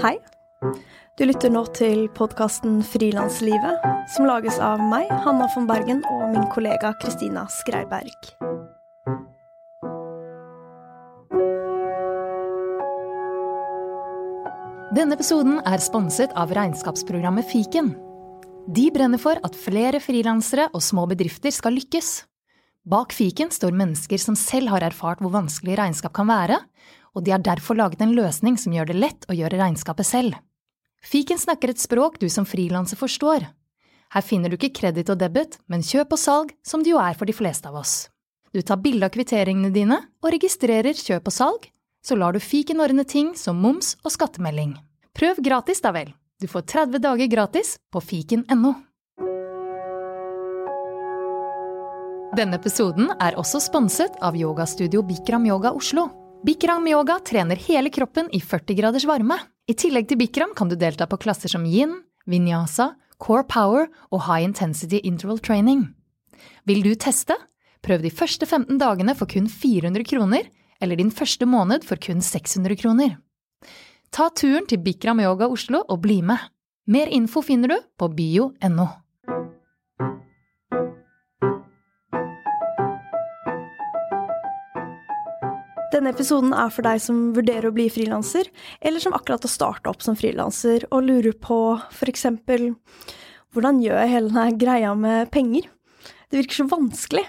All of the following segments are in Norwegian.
Hei. Du lytter nå til podkasten Frilanslivet, som lages av meg, Hanna von Bergen, og min kollega Kristina Skreiberg. Denne episoden er sponset av regnskapsprogrammet Fiken. De brenner for at flere frilansere og små bedrifter skal lykkes. Bak fiken står mennesker som selv har erfart hvor vanskelig regnskap kan være, og de har derfor laget en løsning som gjør det lett å gjøre regnskapet selv. Fiken snakker et språk du som frilanser forstår. Her finner du ikke kreditt og debit, men kjøp og salg, som det jo er for de fleste av oss. Du tar bilde av kvitteringene dine og registrerer kjøp og salg, så lar du fiken ordne ting som moms og skattemelding. Prøv gratis, da vel. Du får 30 dager gratis på fiken.no. Denne episoden er også sponset av yogastudio Bikram Yoga Oslo. Bikram Yoga trener hele kroppen i 40 graders varme. I tillegg til Bikram kan du delta på klasser som yin, vinyasa, core power og high intensity interval training. Vil du teste? Prøv de første 15 dagene for kun 400 kroner, eller din første måned for kun 600 kroner. Ta turen til Bikram Yoga Oslo og bli med. Mer info finner du på bio.no. Denne episoden er for deg som vurderer å bli frilanser, eller som akkurat har starta opp som frilanser og lurer på f.eks. hvordan gjør jeg hele denne greia med penger? Det virker så vanskelig.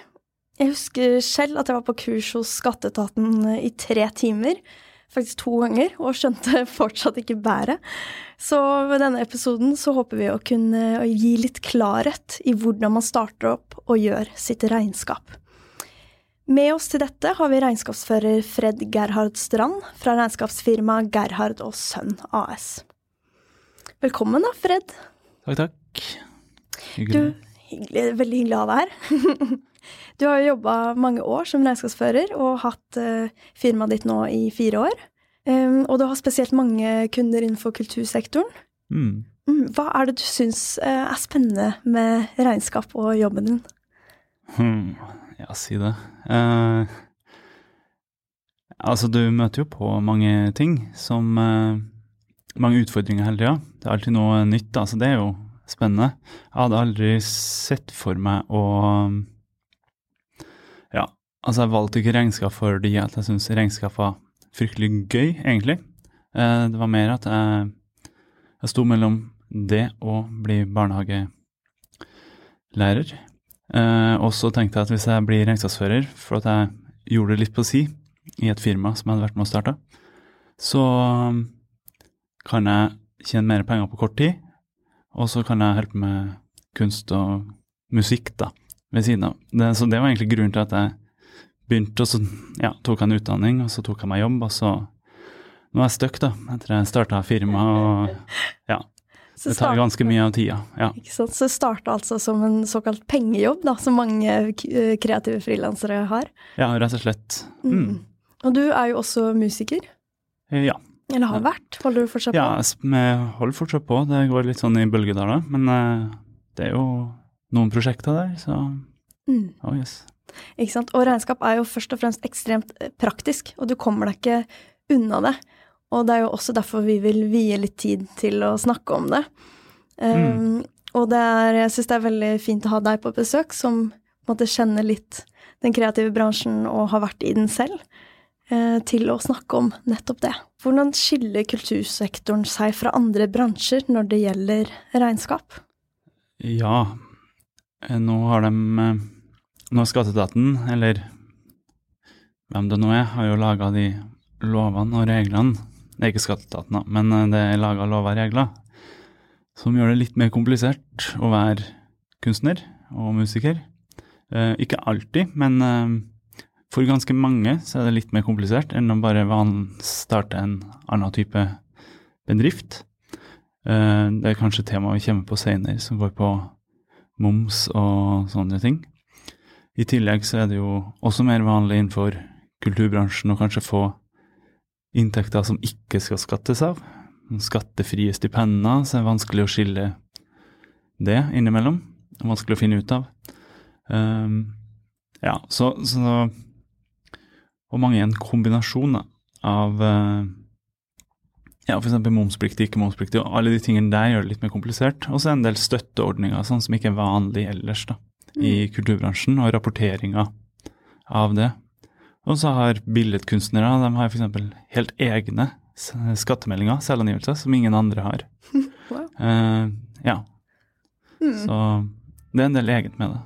Jeg husker selv at jeg var på kurs hos skatteetaten i tre timer, faktisk to ganger, og skjønte fortsatt ikke bæret. Så ved denne episoden så håper vi å kunne gi litt klarhet i hvordan man starter opp og gjør sitt regnskap. Med oss til dette har vi regnskapsfører Fred Gerhard Strand fra regnskapsfirmaet Gerhard og Sønn AS. Velkommen da, Fred. Takk, takk. Hyggelig. Du, hyggelig, veldig hyggelig å ha deg her. Du har jo jobba mange år som regnskapsfører og hatt uh, firmaet ditt nå i fire år. Um, og du har spesielt mange kunder innenfor kultursektoren. Mm. Mm, hva er det du syns uh, er spennende med regnskap og jobben din? Hmm. Ja, si det. Eh, altså, du møter jo på mange ting som eh, Mange utfordringer hele tida. Det er alltid noe nytt, altså. så det er jo spennende. Jeg hadde aldri sett for meg å Ja, altså, jeg valgte ikke regnskap fordi at jeg syns regnskap var fryktelig gøy, egentlig. Eh, det var mer at jeg, jeg sto mellom det og bli barnehagelærer. Eh, og så tenkte jeg at hvis jeg blir regnskapsfører, for at jeg gjorde det litt på si i et firma som jeg hadde vært med å starte, så um, kan jeg tjene mer penger på kort tid, og så kan jeg hjelpe med kunst og musikk da, ved siden av. Det, så det var egentlig grunnen til at jeg begynte, og så ja, tok jeg en utdanning, og så tok jeg meg jobb, og så nå er jeg stuck, da, etter jeg starta firma, og ja. Det tar ganske mye av tida, ja. Så det starta altså som en såkalt pengejobb, da, som mange eh, kreative frilansere har. Ja, rett og slett. Mm. Mm. Og du er jo også musiker. Eh, Ja. Eller har vært. Holder du fortsatt på? Ja, vi holder fortsatt på. Det går litt sånn i bølgedaler. Men eh, det er jo noen prosjekter der, så Mm. oh yes. Ikke sant? Og regnskap er jo først og fremst ekstremt eh, praktisk, og du kommer deg ikke unna det. Og det er jo også derfor vi vil vie litt tid til å snakke om det. Um, Og det er, jeg syns det er veldig fint å ha deg på besøk, som på kjenne måte kjenner litt den kreative bransjen og har vært i den selv, eh, til å snakke om nettopp det. Hvordan skiller kultursektoren seg fra andre bransjer når det gjelder regnskap? Ja, eh, nå har de eh, Nå Skatteetaten, eller hvem det nå er, har jo laga de lovene og reglene. Det er ikke Skatteetaten, da, men eh, det er laga lover og regler som gjør det litt mer komplisert å være kunstner og musiker. Eh, ikke alltid, men eh, for ganske mange så er det litt mer komplisert enn å bare starte en annen type bedrift. Det er kanskje tema vi kommer på senere, som går på moms og sånne ting. I tillegg så er det jo også mer vanlig innenfor kulturbransjen å kanskje få inntekter som ikke skal skattes av. Skattefrie stipender, så er det vanskelig å skille det innimellom. Det er vanskelig å finne ut av. Um, ja, så, så Og mange er en kombinasjon da, av, uh, ja, f.eks. momspliktig, ikke momspliktig, og alle de tingene der gjør det litt mer komplisert. Og så er det en del støtteordninger, sånn som ikke er vanlig ellers da, i kulturbransjen, og rapporteringa av det. Og så har billedkunstnere de har f.eks. helt egne skattemeldinger, selvangivelser, som ingen andre har. Wow. Uh, ja, Mm. så det er en del eget med det.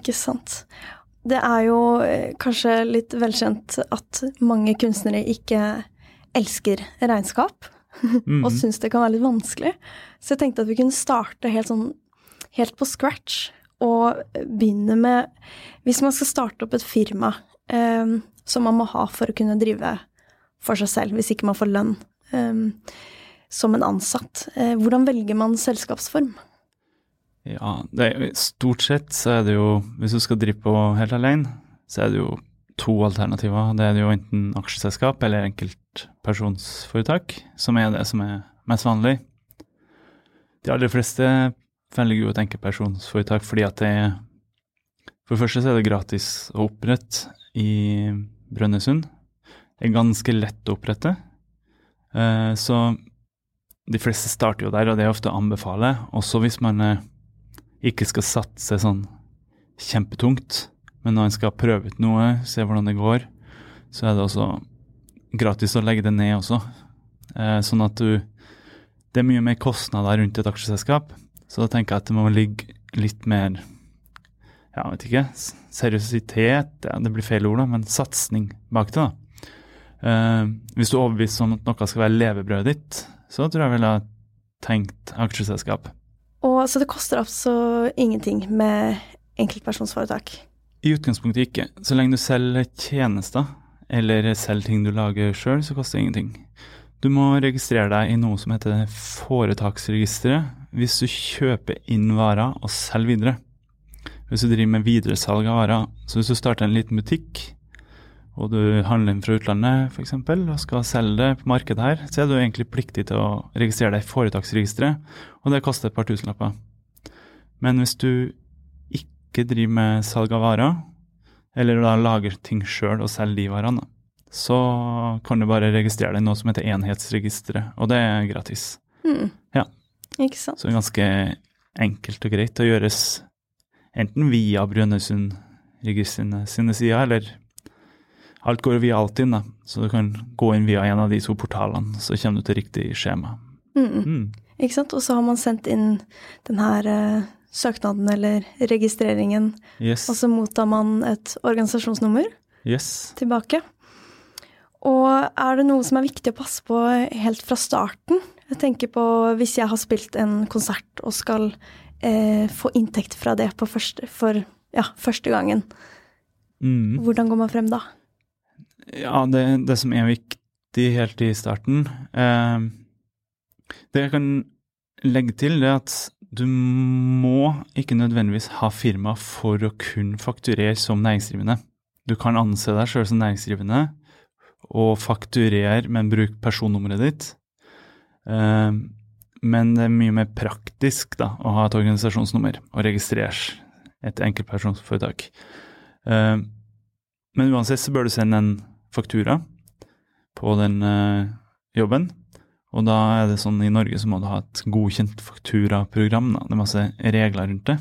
Ikke sant. Det er jo eh, kanskje litt velkjent at mange kunstnere ikke elsker regnskap, mm. og syns det kan være litt vanskelig. Så jeg tenkte at vi kunne starte helt sånn helt på scratch, og begynne med Hvis man skal starte opp et firma eh, som man må ha for å kunne drive for seg selv, hvis ikke man får lønn um, som en ansatt, Uh, hvordan velger man selskapsform? Ja, er, stort sett så er det jo, hvis du skal drive på helt alene, så er det jo to alternativer. Det er jo enten aksjeselskap eller enkeltpersonsforetak, som er det som er mest vanlig. De aller fleste velger jo et enkeltpersonsforetak fordi at det er For det første så er det gratis å opprette i Brønnøysund. Det er ganske lett å opprette. Eh, Så de fleste starter jo der, og det er ofte å anbefale. Også hvis man eh, ikke skal satse sånn kjempetungt, men når en skal prøve ut noe, se hvordan det går, så er det også gratis å legge det ned også. Eh, sånn at du Det er mye mer kostnader rundt et aksjeselskap, så da tenker jeg at det må ligge litt mer ja, vet ikke, seriøsitet, ja, det blir feil ord, da, men satsing bak det. da. Eh, hvis du er overbevist om at noe skal være levebrødet ditt, så tror jeg jeg har tenkt aksjeselskap. Og så det koster altså ingenting med enkeltpersonsforetak. I utgangspunktet ikke. Så lenge du selger tjenester, eller selger ting du lager sjøl, så koster det ingenting. Du må registrere deg i noe som heter Foretaksregisteret hvis du kjøper inn varer og selger videre. Hvis du driver med videresalg av varer. Så hvis du starter en liten butikk, og du handler inn fra utlandet f.eks., og skal selge det på markedet her, så er du egentlig pliktig til å registrere deg i Foretaksregisteret, og det koster et par tusenlapper. Men hvis du ikke driver med salg av varer, eller da lager ting sjøl og selger de varene, så kan du bare registrere deg i noe som heter Enhetsregisteret, og det er gratis. Mm. Ja. Ikke sant. Så det er ganske enkelt og greit å gjøres enten via Brønnøysundregistrene sine sider, eller alt går via Altinn, da, så du kan gå inn via en av de to portalene, så kommer du til riktig skjema. Mm. Mm. Ikke sant. Og så har man sendt inn den her uh, søknaden eller registreringen, Yes. og så mottar man et organisasjonsnummer yes. tilbake. Og er det noe som er viktig å passe på helt fra starten? Jeg tenker på hvis jeg har spilt en konsert og skal eh, få inntekt fra det på første, for ja, første gangen. Mm. Hvordan går man frem da? Ja, det, det som er viktig helt i starten eh, Det jeg kan legge til, det er at du må ikke nødvendigvis ha firma for å kunne fakturere som næringsdrivende. Du kan anse deg sjøl som næringsdrivende og fakturere, men bruk personnummeret ditt. Eh, men det er mye mer praktisk da, å ha et organisasjonsnummer og registrere et enkeltpersonsforetak. Eh, men uansett så bør du sende en faktura på den eh, jobben. Og da er det sånn i Norge så må du ha et godkjent fakturaprogram. Da. Det er masse regler rundt det.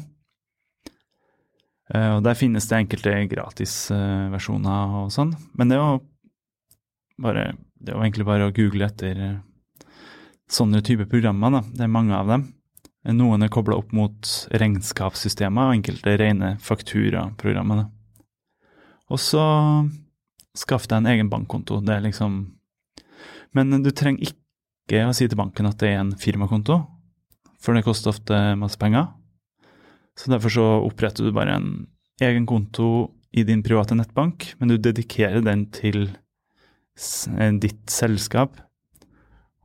Eh, og der finnes det enkelte gratisversjoner og sånn. Men det er jo egentlig bare å google etter sånne typer programmer. Da. Det er mange av dem. Noen er kobla opp mot regnskapssystemer, og enkelte rene fakturaprogrammer. Og så skaff deg en egen bankkonto. Det er liksom Men du trenger ikke å si til banken at det er en firmakonto, for det koster ofte masse penger. Så derfor så oppretter du bare en egen konto i din private nettbank, men du dedikerer den til eh, ditt selskap.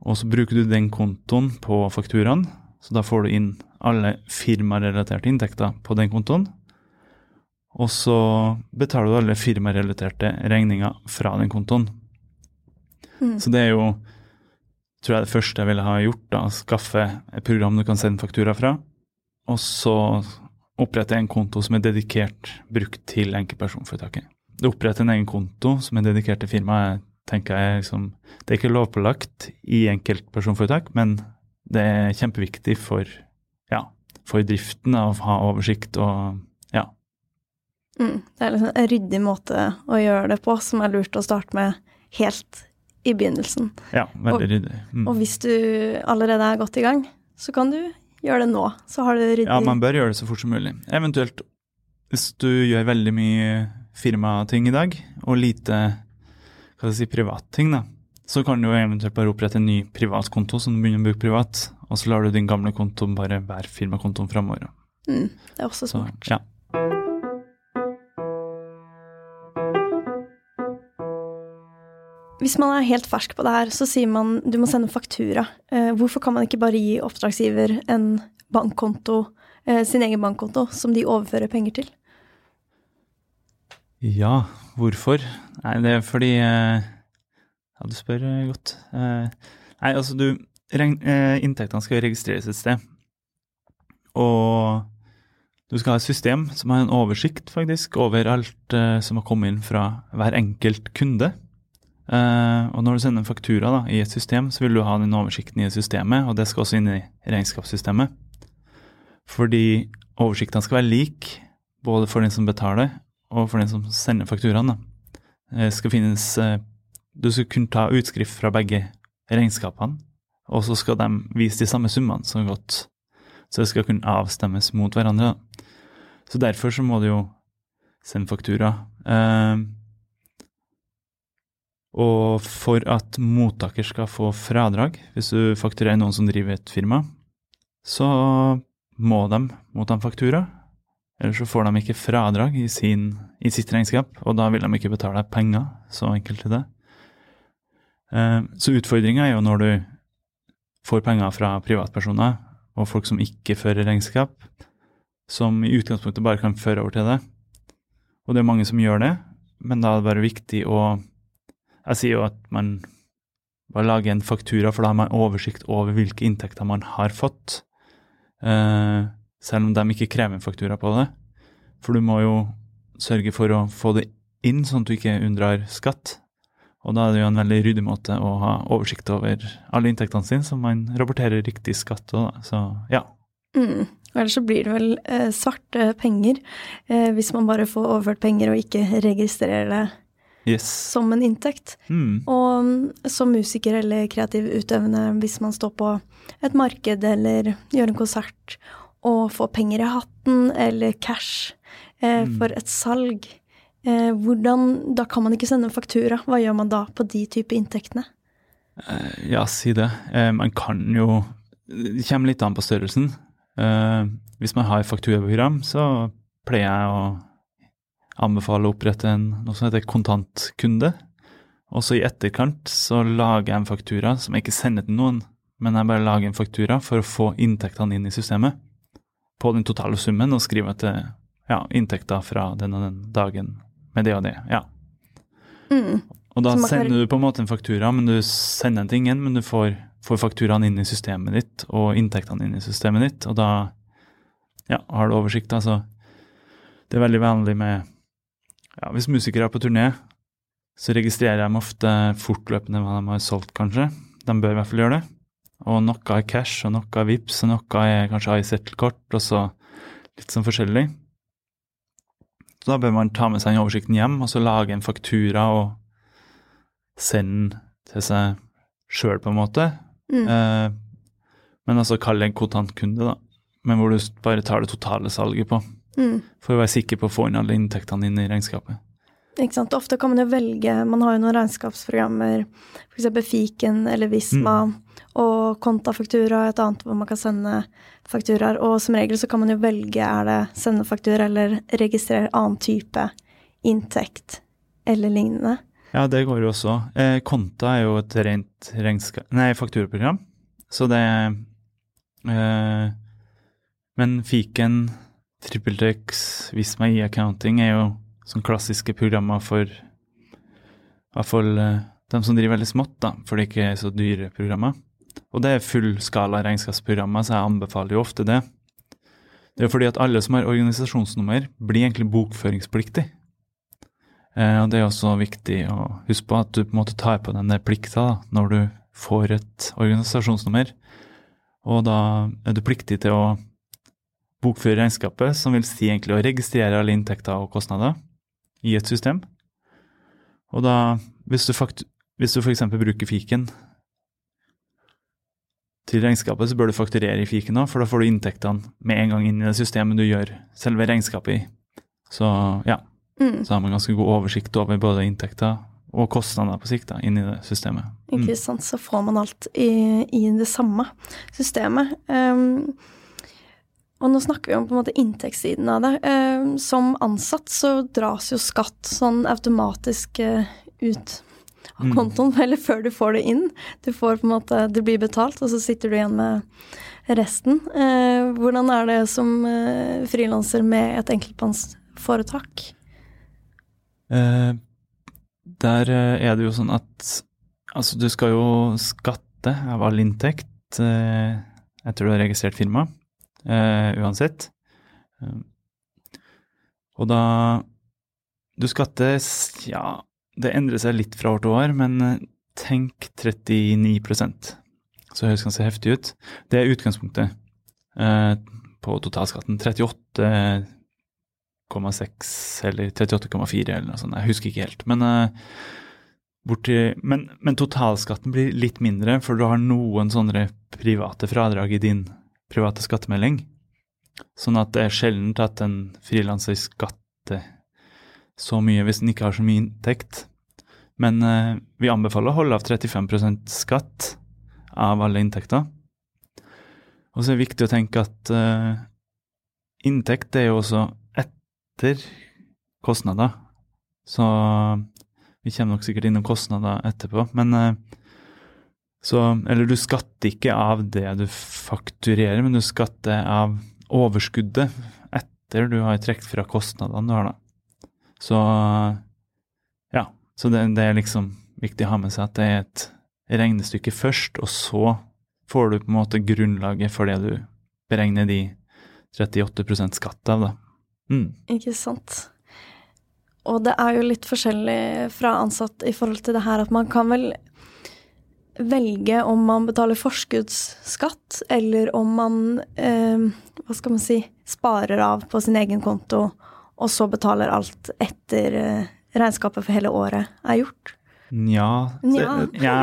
Og så bruker du den kontoen på fakturaen, så da får du inn alle firmarelaterte inntekter på den kontoen. Og så betaler du alle firmarelaterte regninger fra den kontoen. Mm. Så det er jo, tror jeg, det første jeg ville ha gjort, da, skaffe et program du kan sende faktura fra, og så opprette en konto som er dedikert brukt til enkeltpersonforetaket. Du oppretter en egen konto som er dedikert til firmaet, tenker jeg liksom Det er ikke lovpålagt i enkeltpersonforetak, men det er kjempeviktig for, ja, for driften å ha oversikt og ja. Mm. Det er liksom en ryddig måte å gjøre det på, som er lurt å starte med helt i begynnelsen. Ja, veldig ryddig. Mm. Og hvis du allerede er godt i gang, så kan du gjøre det nå. Så har du ryddig Ja, man bør gjøre det så fort som mulig. Eventuelt hvis du gjør veldig mye firmating i dag, og lite hva si, privatting, da, så kan du jo eventuelt bare opprette en ny privatkonto som du begynner å bruke privat, og så lar du din gamle konto bare være firmakontoen framover. mm. Det er også Så, smart. ja. Hvis man er helt fersk på det her, så sier man du må sende faktura. Eh, hvorfor kan man ikke bare gi oppdragsgiver en bankkonto, eh, sin egen bankkonto, som de overfører penger til? Ja, hvorfor? Nei, det er fordi eh, Ja, du spør eh, godt. Eh, nei, altså du Inntektene skal registreres et sted. Og du skal ha et system som har en oversikt, faktisk, over alt som har kommet inn fra hver enkelt kunde. Uh, og når du sender en faktura da, i et system, så vil du ha den oversikten i systemet, og det skal også inn i regnskapssystemet. Fordi oversiktene skal være lik, både for den som betaler, og for den som sender fakturaen. Det skal finnes eh, Du skal kunne ta utskrift fra begge regnskapene, og så skal de vise de samme summene som godt. Så det skal kunne avstemmes mot hverandre. Så derfor så må du jo sende faktura. Eh, og for at mottaker skal få fradrag, hvis du fakturerer noen som driver et firma, så må de motta en faktura. Ellers så får de ikke fradrag i, sin, i sitt regnskap, og da vil de ikke betale penger. Så enkelt er det. Eh, Så utfordringa er jo når du får penger fra privatpersoner og folk som ikke fører regnskap, som i utgangspunktet bare kan føre over til det. Og det er mange som gjør det, men da er det bare viktig å Jeg sier jo at man bare lager en faktura, for da har man oversikt over hvilke inntekter man har fått. Eh, selv om de ikke krever en faktura på det. For du må jo sørge for å få det inn, sånn at du ikke unndrar skatt. Og da er det jo en veldig ryddig måte å ha oversikt over alle inntektene sine, så man rapporterer riktig skatt òg, da. Så ja. Mm. Og Ellers så blir det vel eh, svarte penger eh, hvis man bare får overført penger og ikke registrerer det Yes. som en inntekt. Mm. Og mm, som musiker eller kreativ utøvende, hvis man står på et marked eller gjør en konsert og få penger i hatten eller cash eh, Mm. for et salg, eh, hvordan Da kan man ikke sende en faktura. Hva gjør man da på de type inntektene? Eh, Ja, si det. Eh, Man kan jo Det kommer litt an på størrelsen. Eh, Hvis man har fakturaprogram, så pleier jeg å anbefale å opprette en, noe som heter kontantkunde. Og så i etterkant så lager jeg en faktura som jeg ikke sender til noen, men jeg bare lager en faktura for å få inntektene inn i systemet på den totale summen, og skrive at ja, inntekta fra den og den dagen med det og det. ja. Mm. Og da sender du på en måte en faktura, men du sender den til ingen, men du får, får fakturaen inn i systemet ditt, og inntektene inn i systemet ditt, og da ja, har du oversikt. Altså, det er veldig vanlig med ja, Hvis musikere er på turné, så registrerer de ofte fortløpende hva de har solgt, kanskje. De bør i hvert fall gjøre det. Og noe er cash, og noe er VIPS, og noe er kanskje iSettle-kort, og så litt sånn forskjellig. Så da bør man ta med seg den oversikten hjem, og så lage en faktura og sende den til seg sjøl, på en måte. Mm. Eh, men altså kall det en kontantkunde, da. Men hvor du bare tar det totale salget på, Mm. for å være sikker på å få inn alle inntektene dine i regnskapet. Ikke sant? Ofte kan man jo velge Man har jo noen regnskapsprogrammer, f.eks. Fiken eller Visma, og Kontafaktura et annet hvor man kan sende fakturaer. Og som regel så kan man jo velge er det sendefaktura eller registrere annen type inntekt eller lignende. Ja, det går jo også. Eh, Konta er jo et rent regnska- nei, fakturaprogram, så det eh, Men fiken, TrippelTex, Visma e-accounting er jo sånn klassiske programmer for i hvert fall eh, dem som driver veldig smått, da, for det ikke er så dyre programmer. Og det er fullskala regnskapsprogrammer, så jeg anbefaler jo ofte det. Det er fordi at alle som har organisasjonsnummer, blir egentlig bokføringspliktig. Eh, og det er også viktig å huske på at du på en måte tar på deg den plikta da, når du får et organisasjonsnummer. Og da er du pliktig til å bokføre regnskapet, som vil si egentlig å registrere alle inntekter og kostnader i et system. Og da, hvis du, fakt hvis du f.eks. bruker fiken til regnskapet, så bør du fakturere i fiken òg, for da får du inntektene med en gang inn i det systemet du gjør selve regnskapet i. Så ja, Mm. så har man ganske god oversikt over både inntekter og kostnader på sikt da, inn i det systemet. Mm. Ikke sant, så får man alt i, i det samme systemet. Um, og nå snakker vi om på en måte inntektssiden av det. Um, som ansatt så dras jo skatt sånn automatisk uh, ut av Mm. kontoen, eller før du får det inn. Du får på en måte, det blir betalt, og så sitter du igjen med resten. Uh, hvordan er det som frilanser med et enkeltmannsforetak? Eh, der eh, er det jo sånn at altså du skal jo skatte av all inntekt eh, etter du har registrert firma, eh, uansett. Eh, og da Du skattes Ja, det endrer seg litt fra år til år, men eh, tenk 39% Så høres ganske heftig ut. Det er utgangspunktet eh, på totalskatten. 38 38,6 eller 38,4 eller noe sånt, jeg husker ikke helt. Men, borti, men, men, totalskatten blir litt mindre, for du har noen sånne private fradrag i din private skattemelding. Sånn at det er sjeldent at en frilanser skatter så mye hvis den ikke har så mye inntekt. Men eh, vi anbefaler å holde av 35% skatt av alle inntekter. Og så er det viktig å tenke at eh, inntekt er jo også etter kostnader. Så vi kommer nok sikkert innom kostnader etterpå. Men eh, så Eller du skatter ikke av det du fakturerer, men du skatter av overskuddet etter du har trukket fra kostnadene du har, da. Så ja. Så det, det er liksom viktig å ha med seg at det er et regnestykke først, og så får du på en måte grunnlaget for det du beregner de 38 skatt av, da. Mm. Ikke sant. Og det er jo litt forskjellig fra ansatt i forhold til det her at man kan vel velge om man betaler forskuddsskatt, eller om man eh, hva skal man si sparer av på sin egen konto, og så betaler alt etter eh, regnskapet for hele året er gjort. Nja Nja. ja,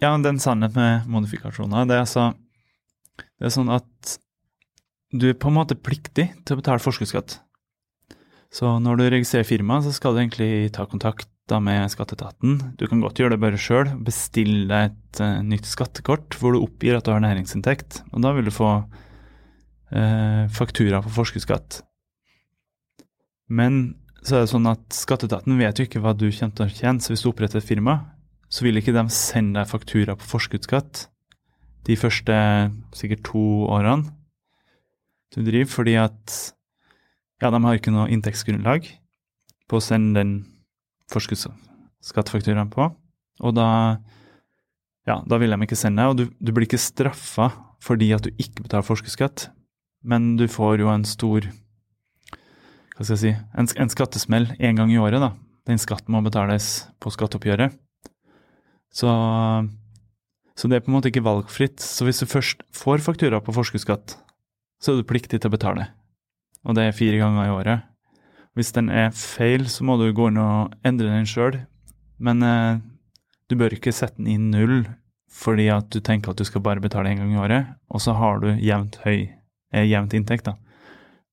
ja, den sannhet med modifikasjoner, det er så, Det er sånn at du er på en måte pliktig til å betale forskuddsskatt. Så når du registrerer firmaet, så skal du egentlig ta kontakt da med skatteetaten. Du kan godt gjøre det bare sjøl. Bestille et uh, nytt skattekort hvor du oppgir at du har næringsinntekt. Og da vil du få uh, faktura på forskuddsskatt. Men så er det sånn at skatteetaten vet jo ikke hva du kommer til å tjene, så hvis du oppretter et firma, så vil ikke de sende deg faktura på forskuddsskatt de første sikkert to årene du driver, fordi at ja, de har ikke noe inntektsgrunnlag på å sende den forskuddsskattefakturaen på. Og da, ja, da vil de ikke sende deg, og du, du blir ikke straffa fordi at du ikke betaler forskuddsskatt, men du får jo en stor hva skal jeg si, en, en skattesmell én gang i året. da. Den skatten må betales på skatteoppgjøret. Så, så det er på en måte ikke valgfritt. Så hvis du først får faktura på forskuddsskatt, så er du pliktig til å betale. Og det er fire ganger i året. Hvis den er feil, så må du gå inn og endre den sjøl. Men eh, du bør ikke sette den i null fordi at du tenker at du skal bare betale én gang i året, og så har du jevnt høy, eh, jevnt inntekt. Da.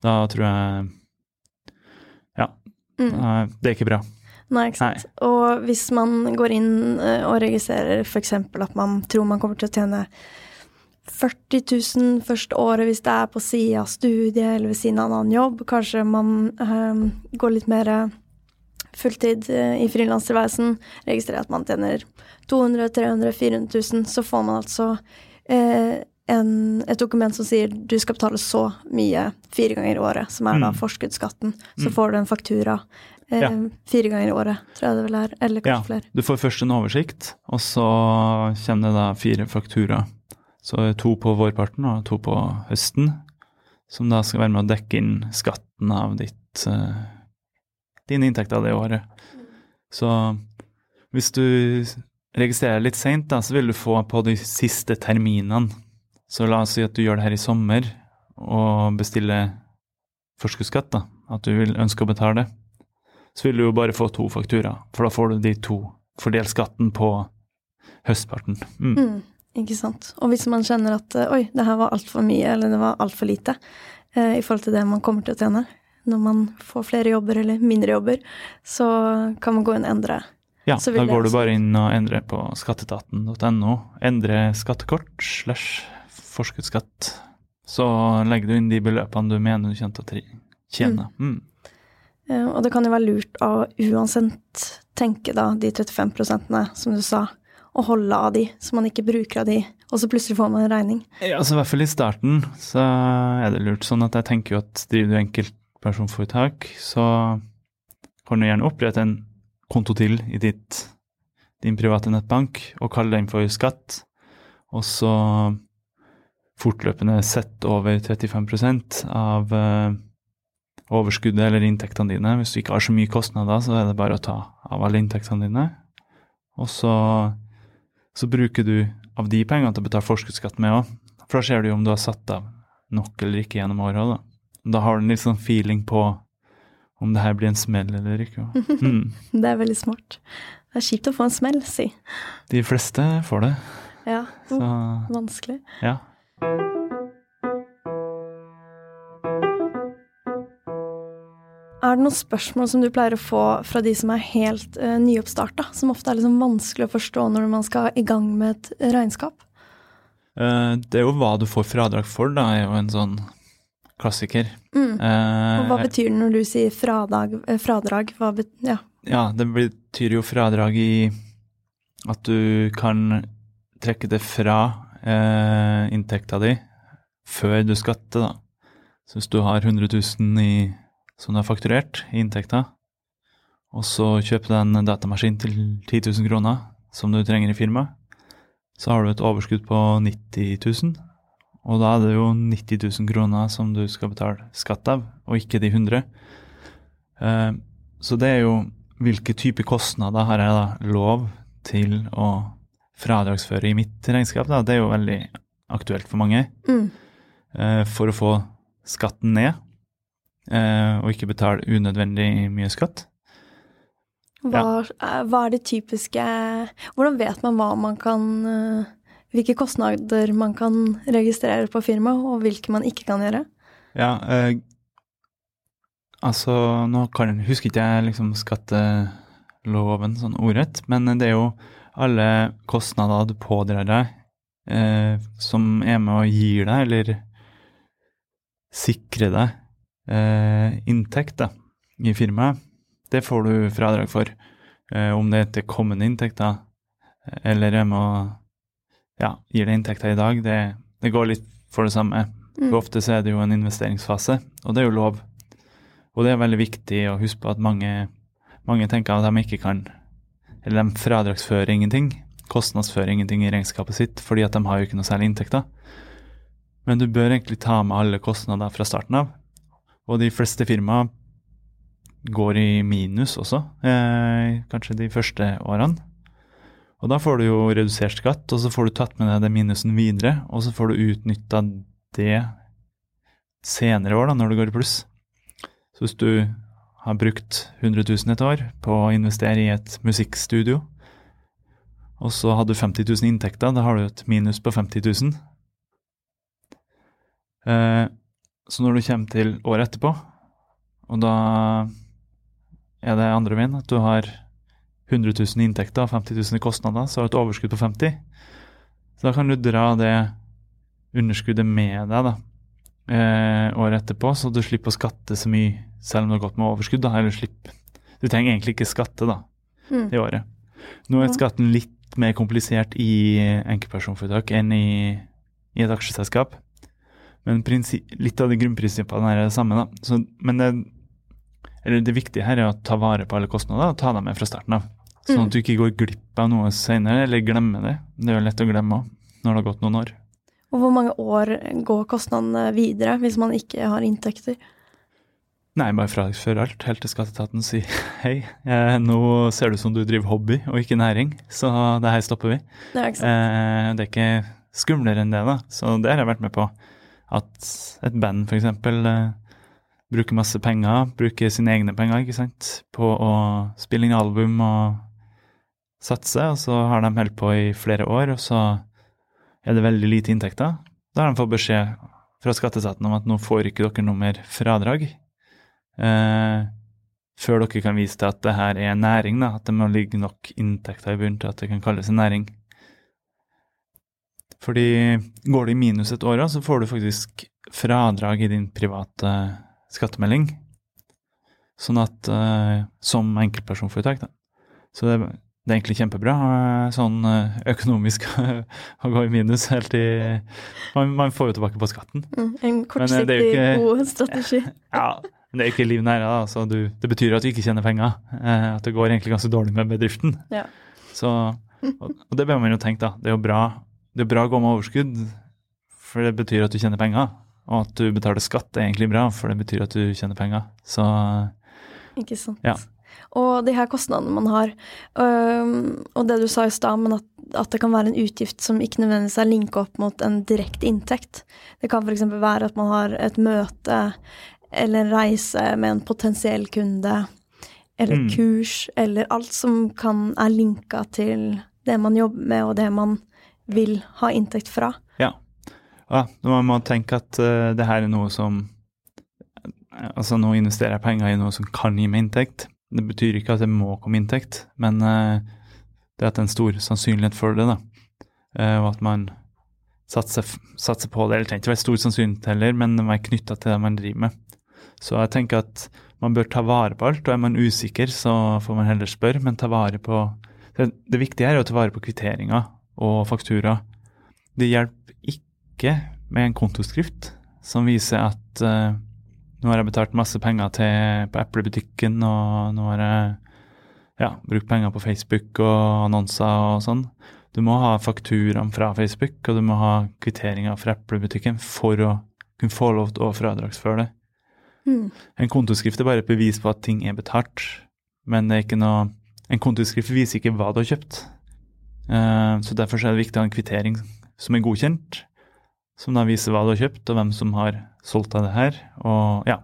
da tror jeg Ja. Mm. eh, Det er ikke bra. Nei, ikke sant. Og hvis man går inn eh, og registrerer f.eks. at man tror man kommer til å tjene 40 000 første året hvis det er på sida av studiet eller ved siden av en annen jobb, kanskje man eh, går litt mer fulltid eh, i frilanserveisen, registrerer at man tjener 200 300 400 000, så får man altså eh, en, et dokument som sier du skal betale så mye fire ganger i året, som er da Mm. forskuddsskatten. Så Mm. får du en faktura eh, Ja. fire ganger i året, tror jeg det vel er. Eller Ja, kanskje flere. du får først en oversikt, og så kommer det da fire fakturaer. Så to på vårparten og to på høsten, som da skal være med å dekke inn skatten av ditt, uh, dine inntekter det året. Så hvis du registrerer litt seint, så vil du få på de siste terminene. Så la oss si at du gjør det her i sommer og bestiller forskuddsskatt, da. At du vil ønske å betale det. Så vil du jo bare få to fakturaer, for da får du de to. Fordel skatten på høstparten. Mm. Mm, ikke sant. Og hvis man kjenner at eh, oi, det her var altfor mye, eller det var altfor lite eh, i forhold til det man kommer til å tjene, når man får flere jobber eller mindre jobber, så kan man gå inn og endre. Ja, da går du bare inn og endrer på skatteetaten.no. Endre skattekort slash forskuddsskatt. Så legger du inn de beløpene du mener du kommer til å tjene. Mm. Mm. Og det kan jo være lurt å uansett tenke da de 35% som du sa, og holde av de, så man ikke bruker av de, og så plutselig får man en regning. Ja, altså I hvert fall i starten så er det lurt. Sånn at jeg tenker jo at driver du enkeltpersonforetak, så kan du gjerne opprette en konto til i ditt, din private nettbank og kalle den for skatt, og så fortløpende sette over 35 av eh, overskuddet eller inntektene dine. Hvis du ikke har så mye kostnader, så er det bare å ta av alle inntektene dine. Og så, så bruker du av de pengene til å betale forskuddsskatt med òg. For da ser du jo om du har satt av nok eller ikke gjennom året. Da. da har du en litt sånn feeling på om det her blir en smell eller ikke. Mm. Det er veldig smart. Det er kjipt å få en smell, si. De fleste får det. Ja, Så vanskelig. ja. Er det noen spørsmål som du pleier å få fra de som er helt uh, nyoppstarta, som ofte er liksom vanskelig å forstå når man skal i gang med et regnskap? Uh, det er jo hva du får fradrag for, da, er jo en sånn klassiker. Mm. Uh, Og hva betyr det når du sier fradrag? eh, fradrag ja. Ja, det betyr jo fradrag i at du kan trekke det fra eh, inntekta di før du skatter, da. Så hvis du har 100 000 i, som du har fakturert i inntekta, og så kjøper du en datamaskin til 10 000 kroner som du trenger i firmaet, så har du et overskudd på 90 000, og da er det jo 90 000 kroner som du skal betale skatt av, og ikke de 100. Eh, så det er jo hvilke typer kostnader har jeg da lov til å fradragsføre i mitt regnskap? Da? Det er jo veldig aktuelt for mange. Mm. Eh, for å få skatten ned, og ikke betale unødvendig mye skatt. Hva, eh, hva er det typiske Hvordan vet man hva man kan eh, Hvilke kostnader man kan registrere på firmaet, og hvilke man ikke kan gjøre? Ja, eh, altså nå kan, husker ikke jeg liksom skatteloven sånn ordrett, men det er jo alle kostnader du pådrar deg eh, som er med og gir deg, eller sikrer deg eh, inntekt da, i firmaet. Det får du fradrag for. Eh, om det er til kommende inntekter, eller om med å ja, gir deg inntekter i dag, det, det går litt for det samme. Mm. Ofte så er det jo en investeringsfase, og det er jo lov. Og det er veldig viktig å huske på at mange, mange tenker at de ikke kan Eller de fradragsfører ingenting, kostnadsfører ingenting i regnskapet sitt, fordi at de har jo ikke noe særlig inntekter. Men du bør egentlig ta med alle kostnader fra starten av. Og de fleste firma går i minus også, eh, kanskje de første årene. Og da får du jo redusert skatt, og så får du tatt med deg den minusen videre, og så får du utnytta det senere år, da, når du går i pluss. Så hvis du har brukt 100 000 et år på å investere i et musikkstudio, og så hadde du 50 000 inntekter, da har du et minus på 50 000. Eh, så når du kommer til året etterpå, og da er det andre veien, at du har 100 000 i inntekter og 50 000 i kostnader, så har du et overskudd på 50. Så da kan du dra det underskuddet med deg da, eh, året etterpå, så du slipper å skatte så mye selv om du har gått med overskudd. da, eller slipp. Du trenger egentlig ikke skatte da, Mm. i året. Nå er skatten litt mer komplisert i enkeltpersonforetak enn i, i et aksjeselskap. Men litt av de grunnprinsippene er det samme. da. Så, men det, eller det viktige her er å ta vare på alle kostnader og ta dem med fra starten av. Sånn Mm. at du ikke går glipp av noe senere, eller glemmer det. Det er jo lett å glemme òg, når det har gått noen år. Og hvor mange år går kostnadene videre hvis man ikke har inntekter? Nei, bare fraføre alt, helt til skatteetaten sier hei, eh, nå ser det ut som du driver hobby og ikke næring, så det her stopper vi. Ja, ikke sant. Eh, det er ikke skumlere enn det, da. Så det har jeg vært med på. At et band f.eks. Eh, bruker masse penger, bruker sine egne penger, ikke sant, på å spille inn album og satse, og så har de holdt på i flere år, og så er det veldig lite inntekter. Da har de fått beskjed fra skatteetaten om at nå får ikke dere noe mer fradrag. Eh, før dere kan vise til at det her er næring, da, at det må ligge nok inntekter i bunnen til at det kan kalles en næring. Fordi går du i minus et år, så får du faktisk fradrag i din private skattemelding. Sånn at eh, Som enkeltpersonforetak, da. Så det, det er egentlig kjempebra eh, sånn eh, økonomisk å gå i minus helt i man, man får jo tilbake på skatten. Mm, en kortsiktig, ikke- god strategi. Ja, men det er ikke liv nære, da. Så du, det betyr at du ikke tjener penger. At det går egentlig ganske dårlig med bedriften. Ja. Så, og, og det bør man jo tenke, da. Det er jo bra, det er bra å gå med overskudd, for det betyr at du tjener penger. Og at du betaler skatt er egentlig bra, for det betyr at du tjener penger. Så Ikke sant. Ja. Og de her kostnadene man har, øhm, og det du sa i stad, men at, at det kan være en utgift som ikke nødvendigvis er linka opp mot en direkte inntekt. Det kan f.eks. være at man har et møte eller en reise med en potensiell kunde, eller Mm. kurs, eller alt som kan er linka til det man jobber med, og det man vil ha inntekt fra. ja. ja man må tenke at uh, det her er noe som Altså, nå investerer jeg penger i noe som kan gi meg inntekt. Det betyr ikke at det må komme inntekt, men uh, det at det er en stor sannsynlighet for det, da. Uh, og at man satser, satser på det. Eller trenger ikke være stor sannsynlighet heller, men være knytta til det man driver med. Så jeg tenker at man bør ta vare på alt, og er man usikker, så får man heller spørre, men ta vare på Det, det viktige er er å ta vare på kvitteringer og faktura. Det hjelper ikke med en kontoskrift som viser at uh, nå har jeg betalt masse penger til, på Apple-butikken, og nå har jeg ja, brukt penger på Facebook og annonser og sånn. Du må ha fakturaen fra Facebook, og du må ha kvitteringer fra Apple-butikken for å kunne få lov til å fradragsføre det. Mm. En kontoskrift er bare et bevis på at ting er betalt, men det er ikke noe En kontoskrift viser ikke hva du har kjøpt. Eh, så derfor er det viktig å ha en kvittering som er godkjent, som da viser hva du har kjøpt, og hvem som har solgt deg det her. Og ja,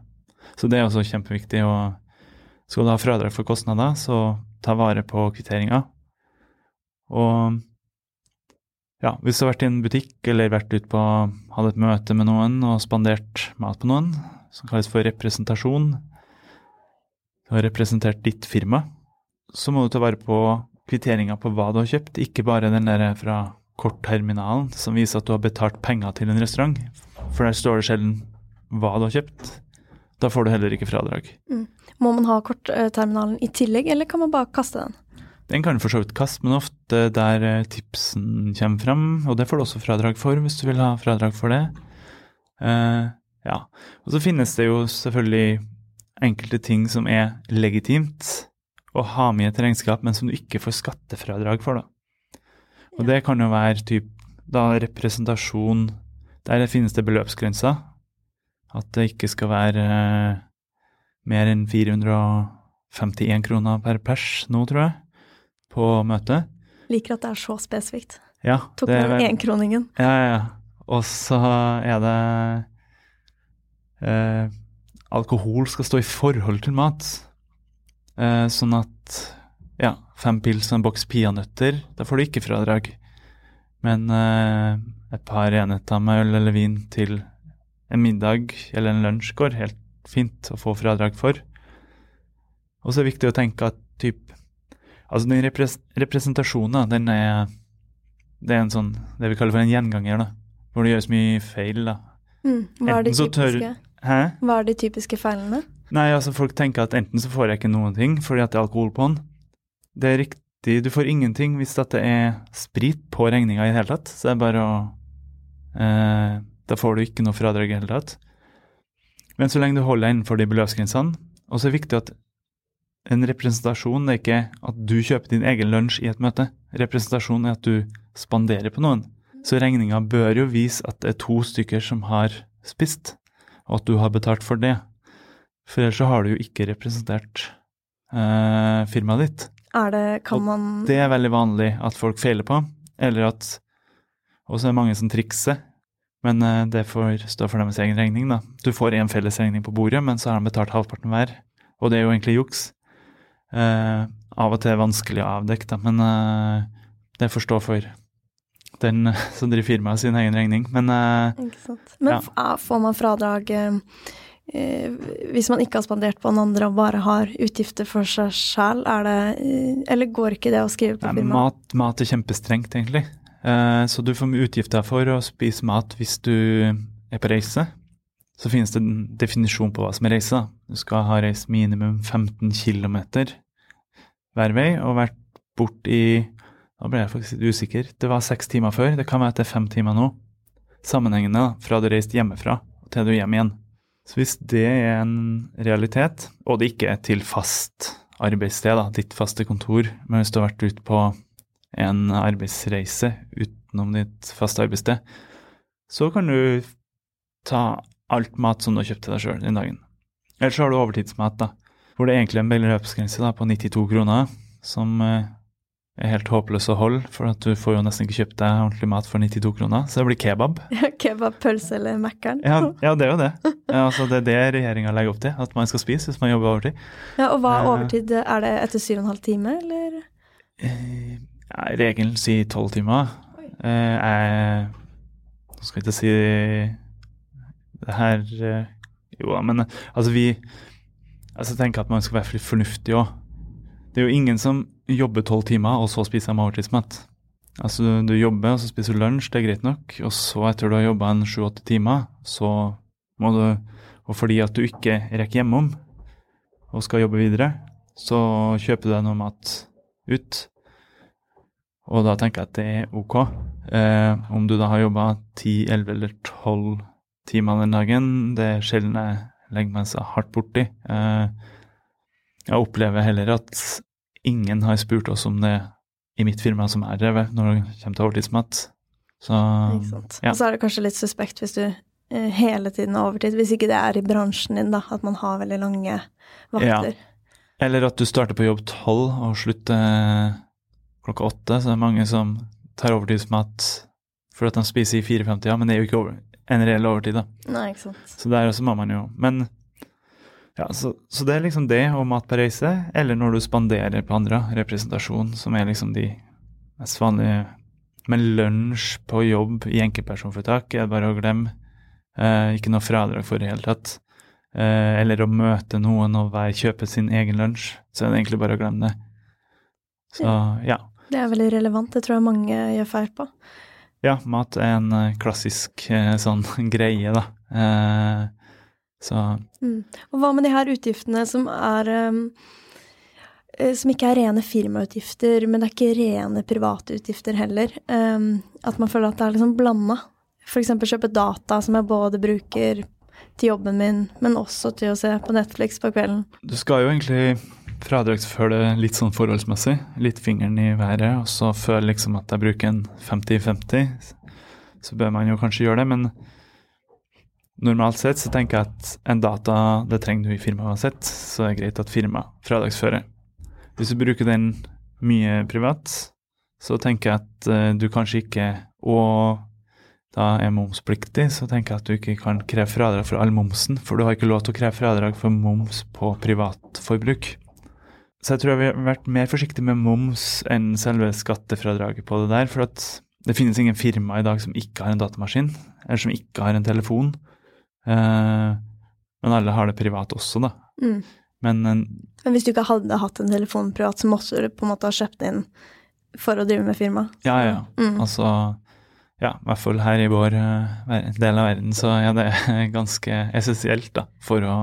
Så det er også kjempeviktig. Og skal du ha fradrag for kostnader, så ta vare på kvitteringa. Og ja, hvis du har vært i en butikk eller vært ute på hatt et møte med noen og spandert mat på noen, som kalles for representasjon, du har representert ditt firma, så må du ta vare på kvitteringa på hva du har kjøpt, ikke bare den der fra kortterminalen som viser at du har betalt penger til en restaurant, for der står det sjelden hva du har kjøpt. Da får du heller ikke fradrag. Må man ha kortterminalen i tillegg, eller kan man bare kaste den? Den kan du for så vidt kaste, men ofte der eh, tipsen kommer fram, og det får du også fradrag for hvis du vil ha fradrag for det. Uh, ja. Og så finnes det jo selvfølgelig enkelte ting som er legitimt å ha med i et regnskap, men som du ikke får skattefradrag for, da. Og det kan jo være typ da representasjon Der finnes det beløpsgrenser. At det ikke skal være eh, mer enn 451 kroner per pers nå, tror jeg på møtet. Liker at det er så spesifikt. Ja, Tok det med enkroningen. Ja, ja, ja. Og så er det eh, Alkohol skal stå i forhold til mat. Eh, sånn at ja, fem pils og en boks peanøtter, da får du ikke fradrag. Men eh, et par enheter med øl eller vin til en middag eller en lunsj går helt fint å få fradrag for. Og så er det viktig å tenke at typ Altså den repres representasjonen, den er Det er en sånn Det vi kaller for en gjenganger, da. Hvor det gjøres mye feil, da. Mm. Hva, er de typiske? tør- hva er de typiske feilene? Nei, altså folk tenker at enten så får jeg ikke noen ting fordi at det er alkohol på den. Det er riktig, du får ingenting hvis dette det er sprit på regninga i det hele tatt. Så det er bare å eh, Da får du ikke noe fradrag i det hele tatt. Men så lenge du holder deg innenfor de beløpsgrensene, og så er det viktig at en representasjon det er ikke at du kjøper din egen lunsj i et møte. Representasjon er at du spanderer på noen. Så regninga bør jo vise at det er to stykker som har spist, og at du har betalt for det. For ellers så har du jo ikke representert eh, firmaet ditt. Er det Kan Og man Det er veldig vanlig at folk feiler på, eller at Og så er det mange som trikser, men eh, det får stå for deres egen regning, da. Du får én felles regning på bordet, men så har de betalt halvparten hver, og det er jo egentlig juks. Eh, av og til er vanskelig å avdekke, da, men eh, det får stå for den eh, som driver firmaet sin egen regning. Men eh. Men Ja. får man fradrag eh, hvis man ikke har spandert på den andre og bare har utgifter for seg sjæl, Er det eh, Eller går ikke det å skrive på firmaet? mat, mat er kjempestrengt, egentlig. Eh, så du får utgifter for å spise mat hvis du er på reise. Så finnes det en definisjon på hva som er reise. Du skal ha reist minimum 15 km hver vei og vært bort i Nå ble jeg faktisk usikker. Det var seks timer før. Det kan være at det er fem timer nå. Sammenhengende fra du reiste hjemmefra til du er hjem igjen. Så hvis det er en realitet, og det ikke er til fast arbeidssted, da, ditt faste kontor, men hvis du har vært ute på en arbeidsreise utenom ditt faste arbeidssted, så kan du ta alt mat som du har kjøpt til deg sjøl den dagen. Eller så har du overtidsmat, da, hvor det egentlig er en beløpsgrense på 92 kroner, som eh, helt håpløs å holde, for at du får jo nesten ikke kjøpt deg ordentlig mat for 92 kroner, så det blir kebab. Kebab, pølse eller Mækkern? Ja, ja, det er jo det. Ja, altså, det er det regjeringa legger opp til, at man skal spise hvis man jobber overtid. Ja, og hva er Eh. overtid? Er det etter syv og en halv time, eller? Eh, Ja, regelen sier tolv timer. Eh, jeg Nå skal jeg ikke si det her Jo da, men altså vi altså Jeg tenker at man skal være fornuftig òg. Det er jo ingen som jobber tolv timer, og så spiser jeg overtidsmat. Altså, du, jobber, og så spiser du lunsj, det er greit nok. Og så, etter du har jobba en sju-åtte timer, så må du Og fordi at du ikke rekker hjemom og skal jobbe videre, så kjøper du deg noe mat ut. Og da tenker jeg at det er ok. Eh, om du da har jobba 10, 11 eller 12 timer den dagen, det er sjelden jeg legger meg så hardt borti. Eh, jeg opplever heller at ingen har spurt oss om det i mitt firma som er drevet, når det kommer til overtidsmat. Så ja. Og så er det kanskje litt suspekt hvis du eh, hele tiden har overtid, hvis ikke det er i bransjen din, da, at man har veldig lange vakter. Eller at du starter på jobb tolv og slutter klokka åtte. Så det er mange som tar overtidsmat for at de spiser i fire-fem-tida, men det er jo ikke over, en reell overtid, da. Nei, ikke sant. Så der også må man jo Men ja, så, så det er liksom det og mat på reise, eller når du spanderer på andre, representasjon, som er liksom de mest vanlige. Men lunsj på jobb i enkeltpersonforetak er bare å glemme. Eh, ikke noe fradrag for i det hele tatt. Eh, eller å møte noen og hver kjøpe sin egen lunsj, så er det egentlig bare å glemme det. Så ja. Det er veldig relevant, det tror jeg mange gjør feil på. Ja, mat er en eh, klassisk eh, sånn greie, da. Eh, så Mm. Og hva med de her utgiftene som er um, eh, Som ikke er rene firmautgifter, men det er ikke rene private utgifter heller. Um, at man føler at det er liksom blanda. F.eks. kjøpe data som jeg både bruker til jobben min, men også til å se på Netflix på kvelden. Du skal jo egentlig fradragsføre litt sånn forholdsmessig. Litt fingeren i været, og så føle liksom at jeg bruker en 50-50. Så bør man jo kanskje gjøre det, men normalt sett så tenker jeg at en data, det trenger du i firmaet uansett, så det er greit at firmaet fradagsfører. Hvis du bruker den mye privat, så tenker jeg at eh, du kanskje ikke Og da er momspliktig, så tenker jeg at du ikke kan kreve fradrag for all momsen, for du har ikke lov til å kreve fradrag for moms på privatforbruk. Så jeg tror jeg har vært mer forsiktig med moms enn selve skattefradraget på det der, for det finnes ingen firma i dag som ikke har en datamaskin, eller som ikke har en telefon. Eh, men alle har det privat også, da. Mm. Men en, Men hvis du ikke hadde hatt en telefon privat, så måtte du på en måte ha kjøpt inn for å drive med firma. ja, ja. Mm. Altså, ja, i hvert fall her i vår eh, del av verden, så er det ganske essensielt da, for å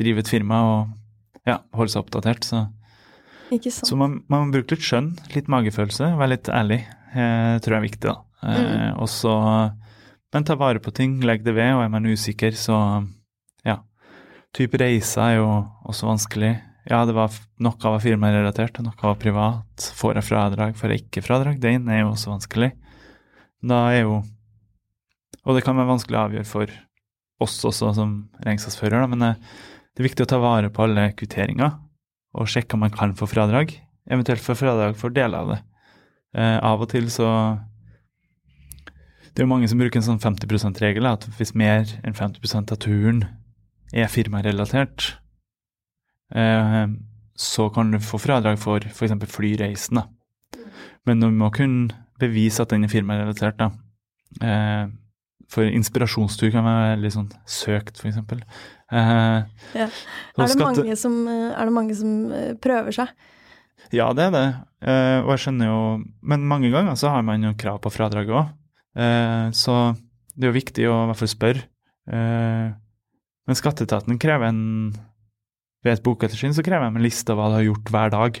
drive et firma og ja, holde seg oppdatert. Så, så man, man må bruke litt skjønn, litt magefølelse, være litt ærlig. Eh, tror jeg er viktig, da. Eh, og så, men ta vare på ting, legg det ved, og er man usikker, så ja. Type reiser er jo også vanskelig. Ja, det var noe var firmarelatert, og noe var privat. Får jeg fradrag, får jeg ikke fradrag? Den er jo også vanskelig. Da er jo Og det kan være vanskelig å avgjøre for oss også som regnskapsfører, men det er viktig å ta vare på alle kvitteringer og sjekke om man kan få fradrag, eventuelt få fradrag for deler av det. Eh, av og til så Det er jo mange som bruker en sånn 50 %-regel, at hvis mer enn 50 av turen er firmarelatert, eh, så kan du få fradrag for f.eks. flyreisen. da. Men du må kunne bevise at den er firmarelatert. da. Eh, for inspirasjonstur kan være veldig sånn søkt, f.eks. Eh, Ja. Er det, mange som, eh, er det mange som eh, prøver seg? Ja, det er det. Eh, og jeg skjønner jo Men mange ganger så har man jo krav på fradrag òg. Eh, så det er jo viktig å i hvert fall spørre. Eh, men skatteetaten krever en Ved et bokettersyn så krever de en liste av hva du har gjort hver dag.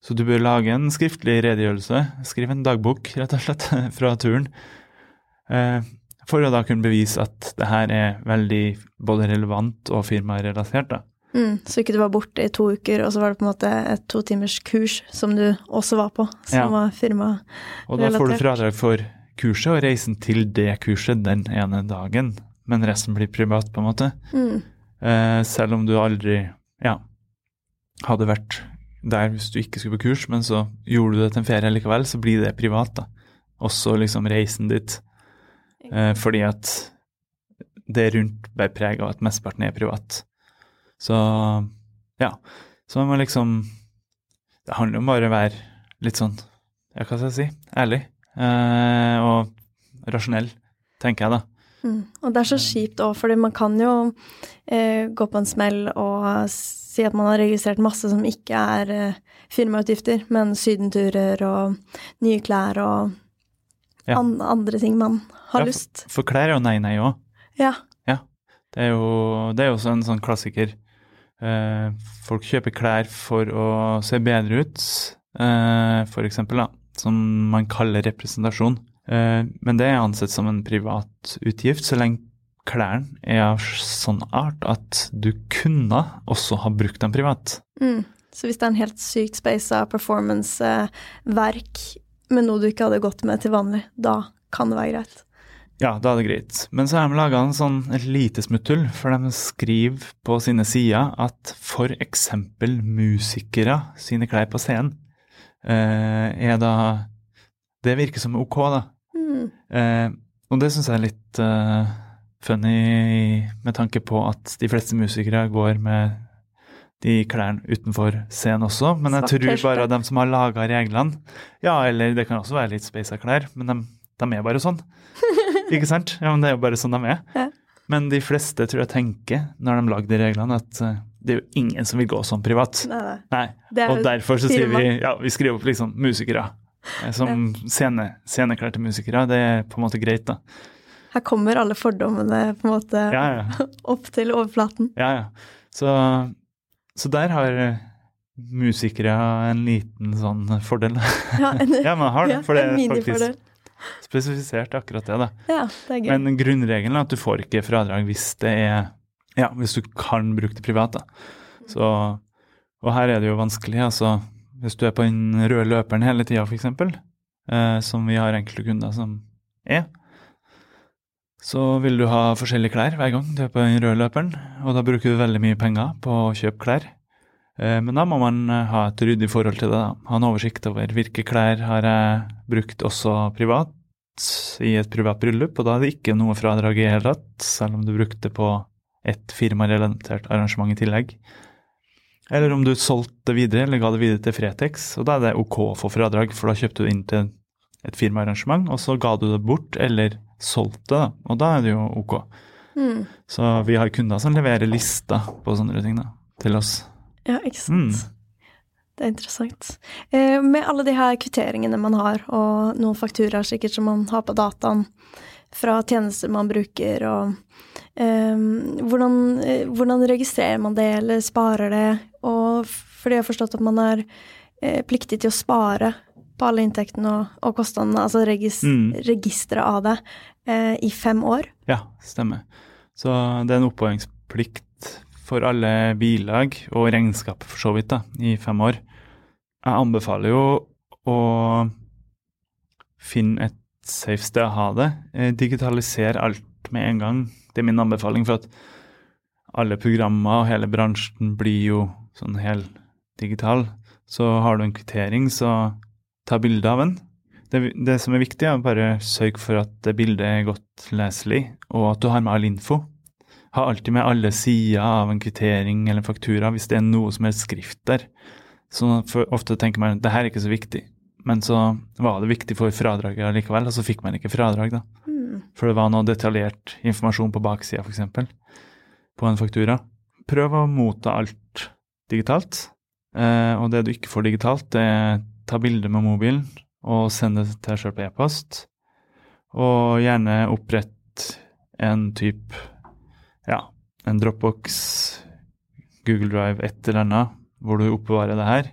Så du bør lage en skriftlig redegjørelse. Skriv en dagbok, rett og slett, fra turen. Eh, for å da kunne bevise at det her er veldig både relevant og firmarelatert. da. Mm, så ikke du var borte i to uker, og så var det på en måte et to timers kurs som du også var på, som Ja. var firmarelatert. Og da får du fradrag for kurset og reisen til det kurset den ene dagen, men resten blir privat, på en måte. Mm. Eh, selv om du aldri ja, hadde vært der hvis du ikke skulle på kurs, men så gjorde du det til en ferie likevel, så blir det privat, da. Også liksom reisen dit. Eh, fordi at det rundt bærer preg av at mesteparten er privat. Så ja. Så man må liksom Det handler om bare å være litt sånn, ja, hva skal jeg si, ærlig. Eh, og rasjonell, tenker jeg, da. Mm. Og det er så kjipt òg, fordi man kan jo eh, gå på en smell og si at man har registrert masse som ikke er eh, firmautgifter, men sydenturer og nye klær og Ja. an andre ting man har Ja, lyst. For klær er jo nei, nei òg. Ja. Det er jo det er også en sånn klassiker. Eh, folk kjøper klær for å se bedre ut, eh, for eksempel, da, som man kaller representasjon. Eh, men det er ansett som en privat utgift, så lenge klærne er av sånn art at du kunne også ha brukt dem privat. Mm. Så hvis det er en helt sykt spasa performance-verk med noe du ikke hadde gått med til vanlig, da kan det være greit. Ja, da er det greit. Men så har de laga en sånn et lite smutthull, for de skriver på sine sider at eksempel musikere sine klær på scenen er da Det virker som ok, da. Mm. Eh, og det syns jeg er litt eh, funny med tanke på at de fleste musikere går med de klærne utenfor scenen også, men jeg tror bare de som har laga reglene Ja, eller det kan også være litt speisa klær, men de, de er bare sånn. Ikke sant? Ja, men det er jo bare sånn de er. Men de fleste tror jeg tenker, når de lager de reglene, at eh, det er jo ingen som vil gå sånn privat. Nei, nei. Nei. Og derfor så sier vi ja, vi skriver opp liksom musikere. eh, Som scene, sceneklærte musikere. Det er på en måte greit, da. Her kommer alle fordommene på en måte Ja, ja. opp til overflaten. ja, ja. Så, så der har eh, musikere en liten sånn fordel. Ja, en, ja, man har det, for det er faktisk spesifisert akkurat det, da. Ja, det er gøy. Men grunnregelen er at du får ikke fradrag hvis det er Ja, hvis du kan bruke det privat, da. Så Og her er det jo vanskelig, altså. Hvis du er på den røde løperen hele tida, f.eks., eh, som vi har enkelte kunder som er, så vil du ha forskjellige klær hver gang du er på den røde løperen, og da bruker du veldig mye penger på å kjøpe klær. Eh, Men da må man eh, ha et ryddig forhold til det. da. Ha en oversikt over hvilke klær har jeg brukt også privat i et privat bryllup, og da er det ikke noe fradrag i hele tatt, selv om du brukte det på et firmarelatert arrangement i tillegg. Eller om du solgte det videre, eller ga det videre til Fretex, og da er det ok å få fradrag, for da kjøpte du inn til et firmaarrangement, og så ga du det bort, eller solgte det, og da er det jo ok. Mm. Så vi har kunder som leverer lister på sånne ting da, til oss. Ja, ikke sant. Mm. Det er interessant. Eh, med alle de her kvitteringene man har, og noen fakturaer sikkert som man har på dataen fra tjenester man bruker, og hvordan, eh, hvordan registrerer man det, eller sparer det? Og fordi jeg har forstått at man er eh, pliktig til å spare på alle inntektene og, og kostnadene, altså regis, Mm. registeret av det, eh, i fem år. Ja, stemmer. Så det er en oppbevaringsplikt for alle bilag og regnskap for så vidt da, i fem år. Jeg anbefaler jo å finne et safe sted å ha det. Digitalisere alt med en gang. Det er min anbefaling. For at alle programmer og hele bransjen blir jo sånn helt digital. Så har du en kvittering, så ta bilde av den. Det, det, som er viktig, er bare sørge for at bildet er godt leselig, og at du har med all info. Ha alltid med alle sider av en kvittering eller en faktura hvis det er noe som er skrift der. Så ofte tenker man at det her er ikke så viktig, men så var det viktig for fradraget likevel, og så fikk man ikke fradrag, da. For det var noe detaljert informasjon på baksida, f.eks., på en faktura. Prøv å motta alt digitalt. Eh, og det du ikke får digitalt, det er ta bilde med mobilen og send det til deg sjøl på e-post. Og gjerne opprett en type ja, en Dropbox, Google Drive, et eller annet, hvor du oppbevarer det her.